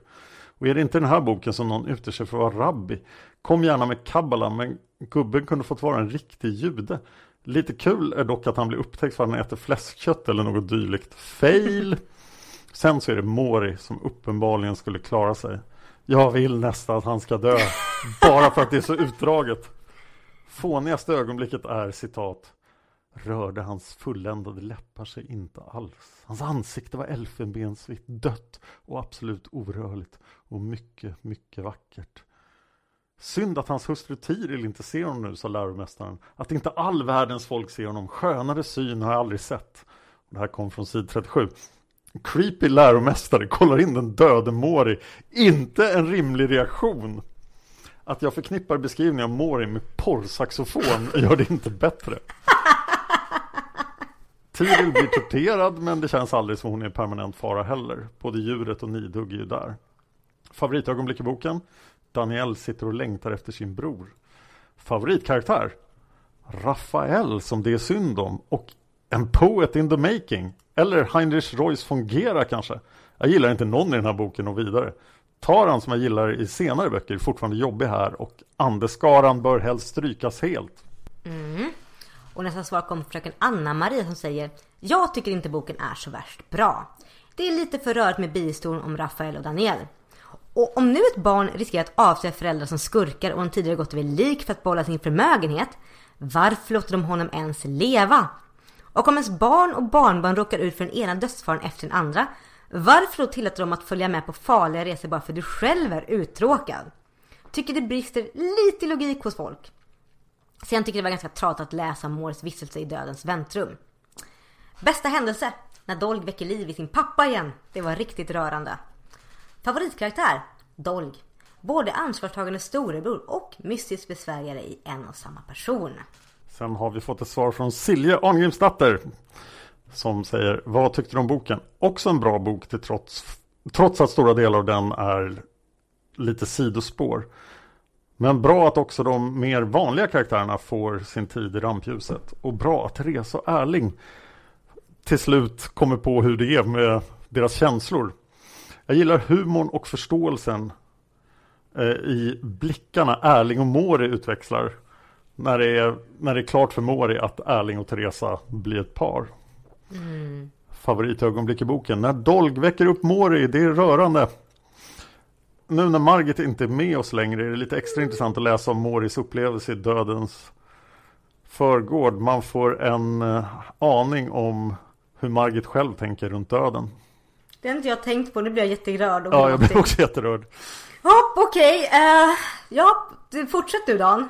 Och är det inte den här boken som någon utger sig för att vara rabbi? Kom gärna med kabbala, men gubben kunde fått vara en riktig jude. Lite kul är dock att han blir upptäckt för att han äter fläskkött eller något dylikt. Fail! Sen så är det Mori som uppenbarligen skulle klara sig. Jag vill nästan att han ska dö. Bara för att det är så utdraget. Fånigaste ögonblicket är citat. Rörde hans fulländade läppar sig inte alls. Hans ansikte var elfenbensvitt, dött och absolut orörligt. Och mycket, mycket vackert. Synd att hans hustru Tiril inte ser honom nu, sa läromästaren. Att inte all världens folk ser honom. Skönare syn har jag aldrig sett. Det här kom från sid 37. Creepy läromästare kollar in den döde Mori. Inte en rimlig reaktion. Att jag förknippar beskrivningen av Mori med porrsaxofon gör det inte bättre. Tiril blir torterad men det känns aldrig som hon är i permanent fara heller. Både djuret och Nidhugg är ju där. Favoritögonblick i boken? Daniel sitter och längtar efter sin bror. Favoritkaraktär? Rafael som det är synd om och en poet in the making. Eller Heinrich Royce Fungera kanske. Jag gillar inte någon i den här boken och vidare. Taran som jag gillar i senare böcker är fortfarande jobbig här och Andeskaran bör helst strykas helt. Mm. Och nästa svar kommer från fröken Anna-Maria som säger Jag tycker inte boken är så värst bra. Det är lite för rörigt med bihistorien om Rafael och Daniel. Och om nu ett barn riskerar att avslöja föräldrar som skurkar och en tidigare gått över lik för att behålla sin förmögenhet, varför låter de honom ens leva? Och om ens barn och barnbarn råkar ut för den ena dödsfaren efter den andra, varför då tillåter de att följa med på farliga resor bara för att du själv är uttråkad? Tycker det brister lite i logik hos folk. Sen tycker det var ganska tradigt att läsa Moores vistelse i dödens väntrum. Bästa händelse? När Dolg väcker liv i sin pappa igen. Det var riktigt rörande. Favoritkaraktär? Dolg. Både ansvarstagande storebror och mystisk besvärjare i en och samma person. Sen har vi fått ett svar från Silje Arngrimsdatter. Som säger, vad tyckte du om boken? Också en bra bok till trots, trots att stora delar av den är lite sidospår. Men bra att också de mer vanliga karaktärerna får sin tid i rampljuset. Och bra att Therese och Erling till slut kommer på hur det är med deras känslor. Jag gillar humorn och förståelsen eh, i blickarna Erling och Mori utväxlar. När det, är, när det är klart för Mori att Erling och Teresa blir ett par. Mm. Favoritögonblick i boken. När Dolg väcker upp Mori, det är rörande. Nu när Margit inte är med oss längre är det lite extra intressant att läsa om Moris upplevelse i dödens förgård. Man får en uh, aning om hur Margit själv tänker runt döden. Det har inte jag tänkt på, nu blir jag jätterörd. Ja, jag blir också jätterörd. Hopp, okej. Okay. Uh, eh, ja, fortsätt du Dan.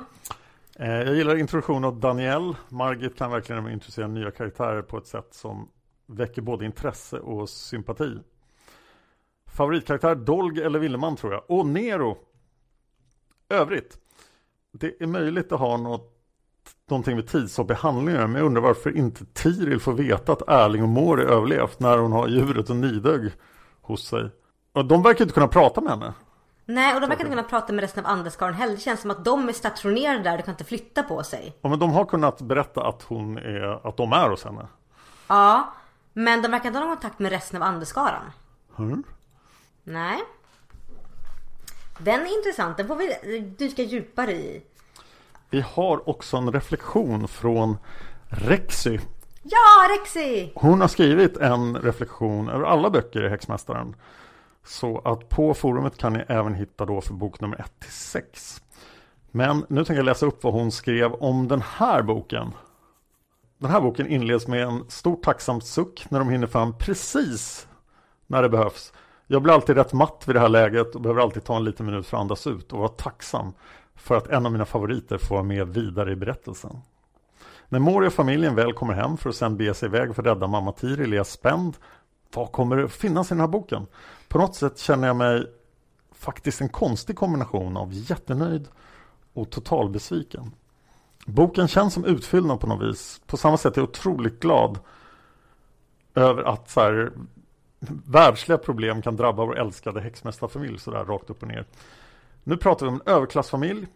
Uh, jag gillar introduktionen av Daniel. Margit kan verkligen introducera nya karaktärer på ett sätt som väcker både intresse och sympati. Favoritkaraktär Dolg eller Willeman tror jag. Och Nero. Övrigt. Det är möjligt att ha något, någonting med tidshopp i handlingar. Men jag undrar varför inte Tiril får veta att Erling och Mori överlevt när hon har djuret och Nidögg hos sig. Och de verkar inte kunna prata med henne. Nej, och de verkar inte kunna prata med resten av Andeskaren heller. Det känns som att de är stationerade där, de kan inte flytta på sig. Ja, men de har kunnat berätta att hon är, att de är hos henne. Ja, men de verkar inte ha någon kontakt med resten av Andeskaran. Mm. Nej. Den är intressant, den får vi dyka djupare i. Vi har också en reflektion från Rexy. Ja, Rexy! Hon har skrivit en reflektion över alla böcker i Häxmästaren. Så att på forumet kan ni även hitta då för bok nummer 1 till 6. Men nu tänker jag läsa upp vad hon skrev om den här boken. Den här boken inleds med en stor tacksam suck när de hinner fram precis när det behövs. Jag blir alltid rätt matt vid det här läget och behöver alltid ta en liten minut för att andas ut och vara tacksam för att en av mina favoriter får vara med vidare i berättelsen. När Mori och familjen väl kommer hem för att sedan bege sig iväg för att rädda mamma Tiril är jag spänd. Vad kommer det finnas i den här boken? På något sätt känner jag mig faktiskt en konstig kombination av jättenöjd och totalbesviken. Boken känns som utfyllnad på något vis. På samma sätt är jag otroligt glad över att så här, världsliga problem kan drabba vår älskade häxmästarfamilj sådär rakt upp och ner. Nu pratar vi om en överklassfamilj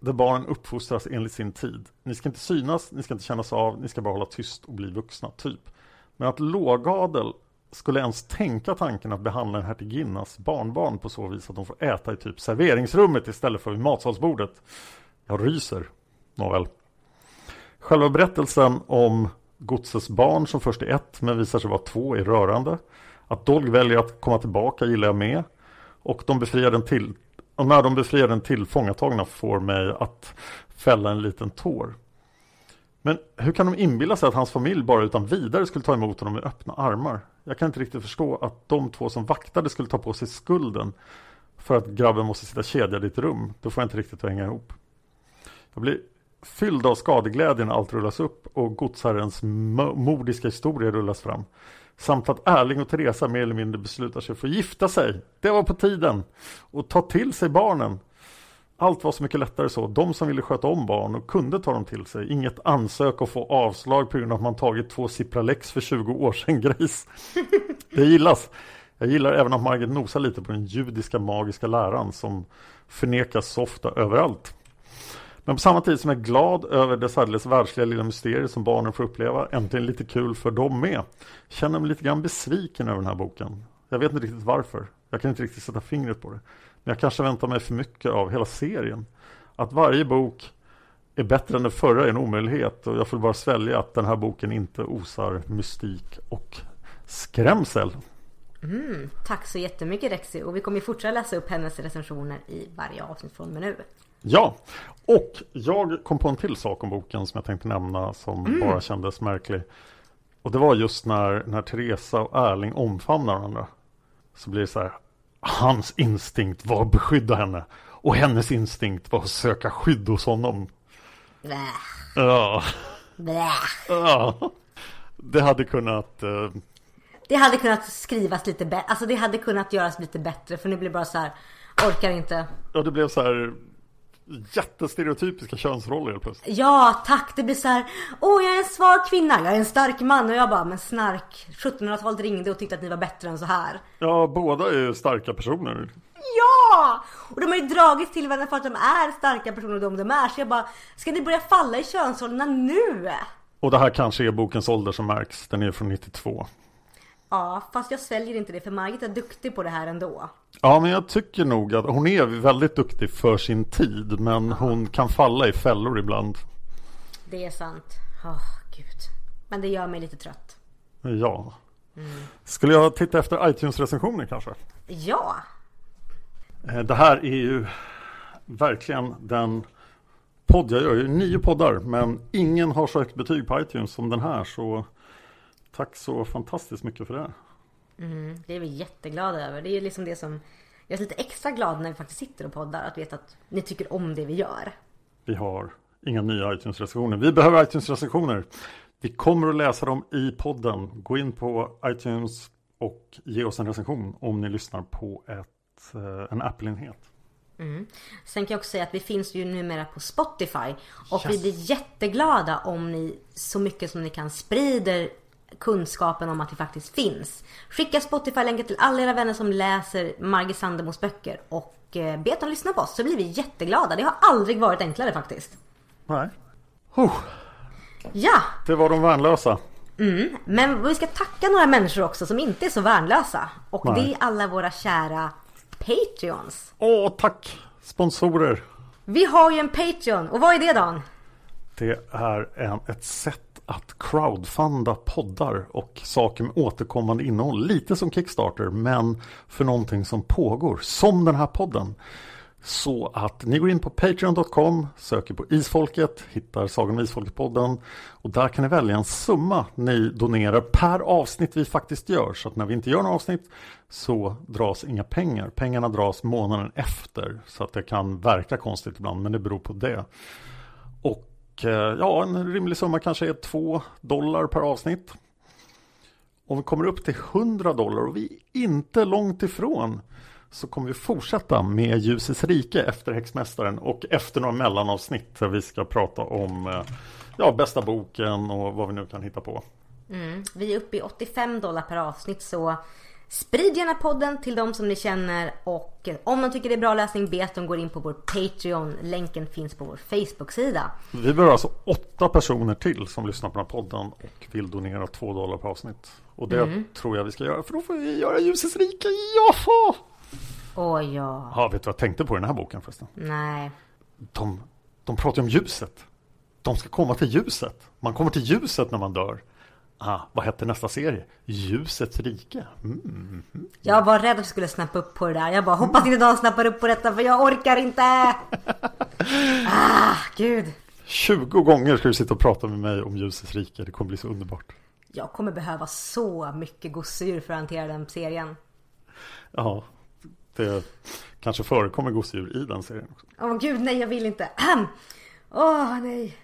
där barnen uppfostras enligt sin tid. Ni ska inte synas, ni ska inte kännas av, ni ska bara hålla tyst och bli vuxna, typ. Men att lågadel skulle ens tänka tanken att behandla en hertiginnas barnbarn på så vis att de får äta i typ serveringsrummet istället för vid matsalsbordet. Jag ryser. Nåväl. Själva berättelsen om godsets barn som först är ett men visar sig vara två är rörande. Att Dolg väljer att komma tillbaka gillar jag med. Och, de befriar den till, och när de befriar den tillfångatagna får mig att fälla en liten tår. Men hur kan de inbilla sig att hans familj bara utan vidare skulle ta emot honom med öppna armar? Jag kan inte riktigt förstå att de två som vaktade skulle ta på sig skulden för att grabben måste sitta kedjad i ett rum. Då får jag inte riktigt att hänga ihop. Jag blir fylld av skadeglädje när allt rullas upp och godsherrens mordiska historia rullas fram. Samt att Erling och Teresa mer eller mindre beslutar sig för att gifta sig. Det var på tiden. Och ta till sig barnen. Allt var så mycket lättare så. De som ville sköta om barn och kunde ta dem till sig. Inget ansök och få avslag på grund av att man tagit två Cipralex för 20 år sedan gris. Det gillas. Jag gillar även att Margit nosar lite på den judiska magiska läran som förnekas så ofta överallt. Men på samma tid som jag är glad över dess alldeles världsliga lilla mysterier som barnen får uppleva, äntligen lite kul för dem med, känner mig lite grann besviken över den här boken. Jag vet inte riktigt varför. Jag kan inte riktigt sätta fingret på det. Men jag kanske väntar mig för mycket av hela serien. Att varje bok är bättre än den förra är en omöjlighet och jag får bara svälja att den här boken inte osar mystik och skrämsel. Mm, tack så jättemycket Rexi och vi kommer fortsätta läsa upp hennes recensioner i varje avsnitt från och med nu. Ja, och jag kom på en till sak om boken som jag tänkte nämna som mm. bara kändes märklig. Och det var just när, när Teresa och Erling omfamnar varandra. Så blir det så här, hans instinkt var att beskydda henne. Och hennes instinkt var att söka skydd hos honom. Blä. Ja. Blä. ja. Det hade kunnat... Uh... Det hade kunnat skrivas lite bättre. Alltså det hade kunnat göras lite bättre. För nu blir det bara så här. Orkar inte. Ja, det blev så här jättestereotypiska könsroller helt plötsligt. Ja, tack. Det blir så här. Åh, jag är en svag kvinna. Jag är en stark man. Och jag bara, men snark. 1700-talet ringde och tyckte att ni var bättre än så här. Ja, båda är ju starka personer. Ja! Och de har ju dragits till varandra för att de är starka personer de de är. Så jag bara, ska ni börja falla i könsrollerna nu? Och det här kanske är bokens ålder som märks. Den är från 92. Ja, fast jag sväljer inte det för Margit är duktig på det här ändå. Ja, men jag tycker nog att hon är väldigt duktig för sin tid. Men hon kan falla i fällor ibland. Det är sant. Oh, gud. Men det gör mig lite trött. Ja. Mm. Skulle jag titta efter iTunes-recensioner kanske? Ja. Eh, det här är ju verkligen den podd jag gör. Jag gör nio poddar, men ingen har sökt betyg på iTunes som den här. Så Tack så fantastiskt mycket för det. Mm, det är vi jätteglada över. Det är liksom det som jag är lite extra glad när vi faktiskt sitter och poddar. Att veta att ni tycker om det vi gör. Vi har inga nya iTunes-recensioner. Vi behöver iTunes-recensioner. Vi kommer att läsa dem i podden. Gå in på iTunes och ge oss en recension om ni lyssnar på ett, eh, en Apple-enhet. Mm. Sen kan jag också säga att vi finns ju numera på Spotify. Och yes. vi blir jätteglada om ni så mycket som ni kan sprider kunskapen om att vi faktiskt finns. Skicka Spotify-länkar till alla era vänner som läser Margit Sandemos böcker och eh, be dem lyssna på oss så blir vi jätteglada. Det har aldrig varit enklare faktiskt. Nej. Oh. Ja. Det var de värnlösa. Mm, men vi ska tacka några människor också som inte är så värnlösa. Och Nej. det är alla våra kära Patreons. Åh, tack! Sponsorer. Vi har ju en Patreon. Och vad är det Dan? Det är en, ett sätt att crowdfunda poddar och saker med återkommande innehåll. Lite som Kickstarter men för någonting som pågår, som den här podden. Så att ni går in på Patreon.com, söker på Isfolket, hittar Sagan om Isfolket-podden och där kan ni välja en summa ni donerar per avsnitt vi faktiskt gör. Så att när vi inte gör några avsnitt så dras inga pengar. Pengarna dras månaden efter så att det kan verka konstigt ibland men det beror på det. Och och eh, ja, en rimlig summa kanske är 2 dollar per avsnitt. Om vi kommer upp till 100 dollar och vi är inte långt ifrån så kommer vi fortsätta med Ljusets rike efter Häxmästaren och efter några mellanavsnitt där vi ska prata om eh, ja, bästa boken och vad vi nu kan hitta på. Mm. Vi är uppe i 85 dollar per avsnitt så Sprid gärna podden till de som ni känner och om de tycker det är bra läsning be att de går in på vår Patreon. Länken finns på vår Facebook-sida. Vi behöver alltså åtta personer till som lyssnar på den här podden och vill donera två dollar per avsnitt. Och det mm. tror jag vi ska göra för då får vi göra ljusets rika. Ja! Åh ja. Ja, vet du vad jag tänkte på i den här boken förresten? Nej. De, de pratar om ljuset. De ska komma till ljuset. Man kommer till ljuset när man dör. Ah, vad hette nästa serie? Ljusets rike. Mm. Jag var rädd att jag skulle snappa upp på det där. Jag bara hoppas inte någon snappar upp på detta för jag orkar inte. ah, gud. 20 gånger ska du sitta och prata med mig om ljusets rike. Det kommer bli så underbart. Jag kommer behöva så mycket gosedjur för att hantera den serien. Ja, det kanske förekommer gosedjur i den serien också. Åh oh, gud, nej jag vill inte. Åh oh, nej.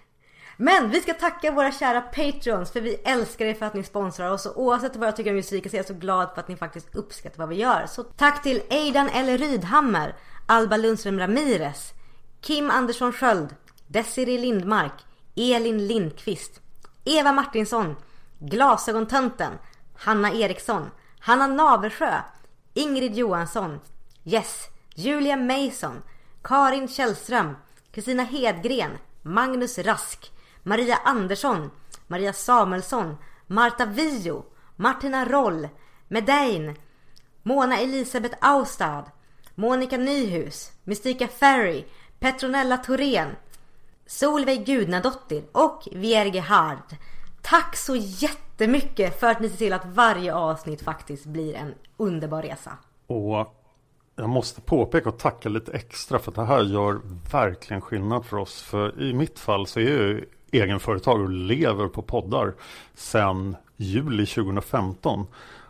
Men vi ska tacka våra kära Patreons för vi älskar er för att ni sponsrar oss och oavsett vad jag tycker om musiken så är jag så glad för att ni faktiskt uppskattar vad vi gör. Så tack till Aidan L. Rydhammer, Alba Lundström Ramirez, Kim Andersson Sköld, Desiree Lindmark, Elin Lindqvist, Eva Martinsson, Glasögontönten, Hanna Eriksson, Hanna Naversjö, Ingrid Johansson, Yes, Julia Mason, Karin Källström, Kristina Hedgren, Magnus Rask, Maria Andersson, Maria Samuelsson, Marta Vio, Martina Roll, Medein Mona Elisabeth Austad, Monica Nyhus, Mystika Ferry, Petronella Thorén, Solveig Gudnadottir och Vierge Hard. Tack så jättemycket för att ni ser till att varje avsnitt faktiskt blir en underbar resa. Och jag måste påpeka och tacka lite extra för att det här gör verkligen skillnad för oss. För i mitt fall så är jag egenföretagare och lever på poddar sedan juli 2015.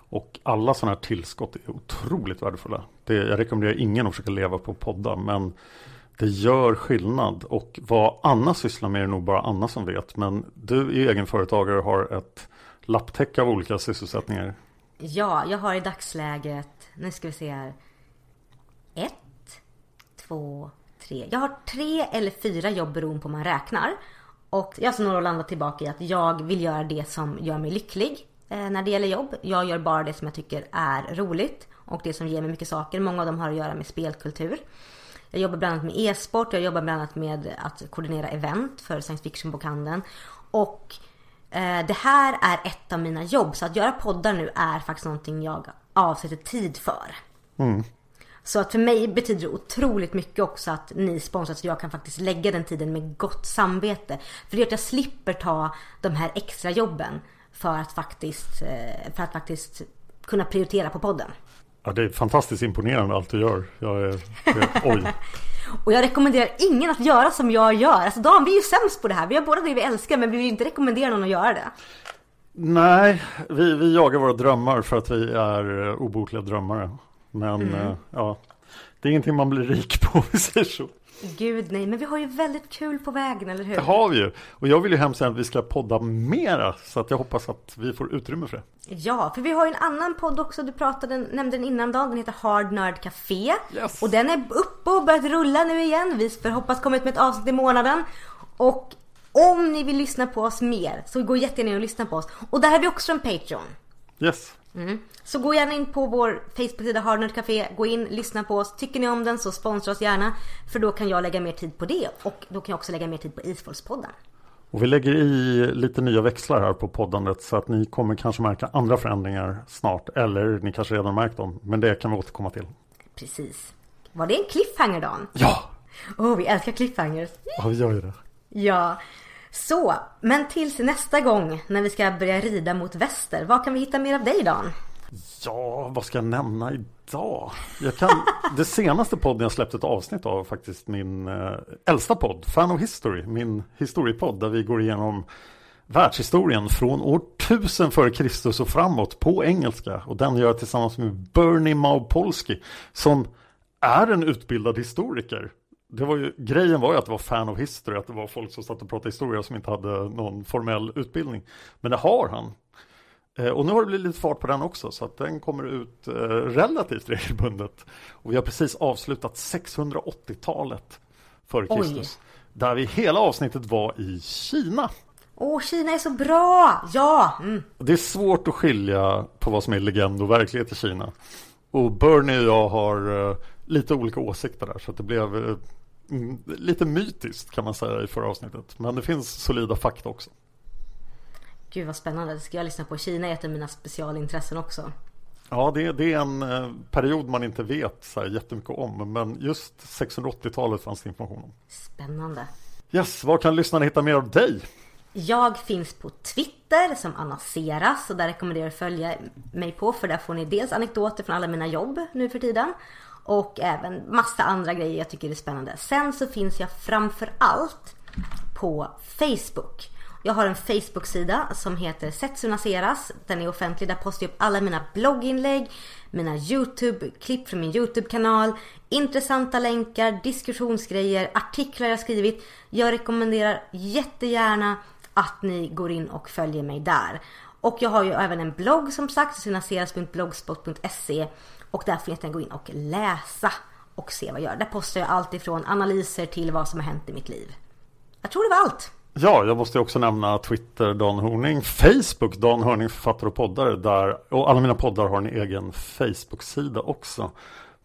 Och alla sådana här tillskott är otroligt värdefulla. Det, jag rekommenderar ingen att försöka leva på poddar men det gör skillnad. Och vad Anna sysslar med är nog bara Anna som vet. Men du är egenföretagare och har ett lapptäcke av olika sysselsättningar. Ja, jag har i dagsläget, nu ska vi se här. Ett, två, tre. Jag har tre eller fyra jobb beroende på hur man räknar. Och jag har alltså så landat tillbaka i att jag vill göra det som gör mig lycklig eh, när det gäller jobb. Jag gör bara det som jag tycker är roligt och det som ger mig mycket saker. Många av dem har att göra med spelkultur. Jag jobbar bland annat med e-sport, jag jobbar bland annat med att koordinera event för science fiction-bokhandeln. Och eh, det här är ett av mina jobb, så att göra poddar nu är faktiskt någonting jag avsätter tid för. Mm. Så att för mig betyder det otroligt mycket också att ni sponsrar så jag kan faktiskt lägga den tiden med gott samvete. För det gör att jag slipper ta de här extra jobben för att faktiskt, eh, för att faktiskt kunna prioritera på podden. Ja, det är fantastiskt imponerande allt du gör. Jag är, jag, oj. och jag rekommenderar ingen att göra som jag gör. Alltså Dan, vi är ju sämst på det här. Vi har båda det vi älskar, men vi vill inte rekommendera någon att göra det. Nej, vi, vi jagar våra drömmar för att vi är obotliga drömmare. Men mm. eh, ja, det är ingenting man blir rik på om vi säger så. Gud nej, men vi har ju väldigt kul på vägen, eller hur? Det har vi ju. Och jag vill ju hemskt att vi ska podda mera. Så att jag hoppas att vi får utrymme för det. Ja, för vi har ju en annan podd också. Du pratade, nämnde den innan dagen. Den heter Hard Nerd Café. Yes. Och den är uppe och börjat rulla nu igen. Vi får hoppas komma ut med ett avsnitt i månaden. Och om ni vill lyssna på oss mer så gå jättegärna in och lyssna på oss. Och där har vi också en Patreon. Yes. Mm. Så gå gärna in på vår Facebook-sida Hardnerd Café. Gå in, lyssna på oss. Tycker ni om den så sponsra oss gärna. För då kan jag lägga mer tid på det. Och då kan jag också lägga mer tid på Isfolkspodden. Och vi lägger i lite nya växlar här på poddandet. Så att ni kommer kanske märka andra förändringar snart. Eller ni kanske redan märkt dem. Men det kan vi återkomma till. Precis. Var det en cliffhanger Dan? Ja! Åh, oh, vi älskar cliffhangers. Ja, vi gör ju det. Ja. Så, men tills nästa gång när vi ska börja rida mot väster. Vad kan vi hitta mer av dig Dan? Ja, vad ska jag nämna idag? Jag kan, det senaste podden jag släppte ett avsnitt av faktiskt min äh, äldsta podd, Fan of History, min historiepodd där vi går igenom världshistorien från år 1000 före Kristus och framåt på engelska. Och den gör jag tillsammans med Bernie Maupolsky som är en utbildad historiker det var ju, grejen var ju att det var fan of history, att det var folk som satt och pratade historia som inte hade någon formell utbildning. Men det har han. Eh, och nu har det blivit lite fart på den också så att den kommer ut eh, relativt regelbundet. Och vi har precis avslutat 680-talet före. Kristus. Där vi hela avsnittet var i Kina. Åh, Kina är så bra! Ja! Mm. Det är svårt att skilja på vad som är legend och verklighet i Kina. Och Bernie och jag har eh, lite olika åsikter där så att det blev lite mytiskt kan man säga i förra avsnittet. Men det finns solida fakta också. Gud vad spännande, det ska jag lyssna på. Kina är ett av mina specialintressen också. Ja, det, det är en eh, period man inte vet så här jättemycket om. Men just 680-talet fanns det information om. Spännande. Yes, var kan lyssnarna hitta mer av dig? Jag finns på Twitter som Anna Seras och där rekommenderar jag att följa mig på för där får ni dels anekdoter från alla mina jobb nu för tiden och även massa andra grejer jag tycker är spännande. Sen så finns jag framför allt på Facebook. Jag har en Facebook-sida som heter Setsunaseras. Den är offentlig. Där postar jag upp alla mina blogginlägg, mina YouTube-klipp från min YouTube-kanal, intressanta länkar, diskussionsgrejer, artiklar jag skrivit. Jag rekommenderar jättegärna att ni går in och följer mig där. Och jag har ju även en blogg som sagt, sunaseras.blogspot.se och där får ni gå in och läsa och se vad jag gör. Där postar jag allt ifrån analyser till vad som har hänt i mitt liv. Jag tror det var allt. Ja, jag måste också nämna Twitter Dan Horning, Facebook Dan Horning författare och poddare där och alla mina poddar har en egen Facebook-sida också.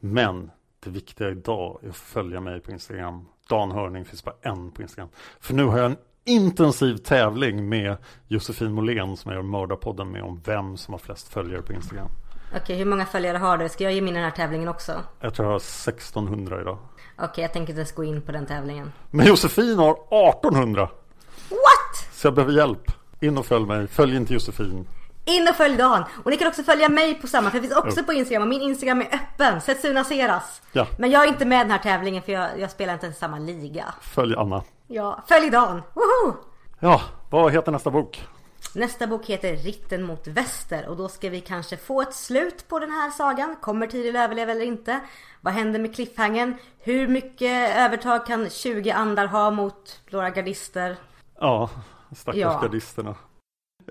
Men det viktiga idag är att följa mig på Instagram. Dan Hörning finns bara en på Instagram. För nu har jag en intensiv tävling med Josefin Måhlén som jag gör Mördarpodden med om vem som har flest följare på Instagram. Okej, hur många följare har du? Ska jag ge mig den här tävlingen också? Jag tror jag har 1600 idag. Okej, jag tänker inte ens gå in på den tävlingen. Men Josefin har 1800! What? Så jag behöver hjälp. In och följ mig. Följ inte Josefin. In och följ Dan! Och ni kan också följa mig på samma, för jag finns också på Instagram och min Instagram är öppen. Setsuna Seras. Ja. Men jag är inte med i den här tävlingen för jag, jag spelar inte ens samma liga. Följ Anna. Ja, följ Dan! Woho! Ja, vad heter nästa bok? Nästa bok heter Ritten mot väster och då ska vi kanske få ett slut på den här sagan. Kommer Tiril överleva eller inte? Vad händer med cliffhangen? Hur mycket övertag kan 20 andar ha mot några gardister? Ja, stackars Ja. gardisterna.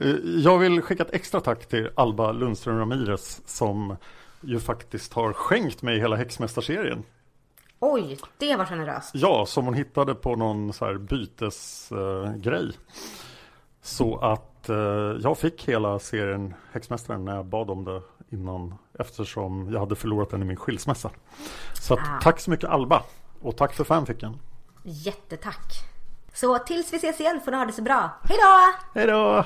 Eh, Jag vill skicka ett extra tack till Alba Lundström Ramirez som ju faktiskt har skänkt mig hela Häxmästarserien. Oj, det var generöst. Ja, som hon hittade på någon så här bytesgrej. Eh. Så att eh, jag fick hela serien Häxmästaren när jag bad om det innan eftersom jag hade förlorat den i min skilsmässa. Så att, Ah. tack så mycket Alba och tack för fanficken. Jättetack. Så tills vi ses igen får ni ha det så bra. Hej då! Hej då!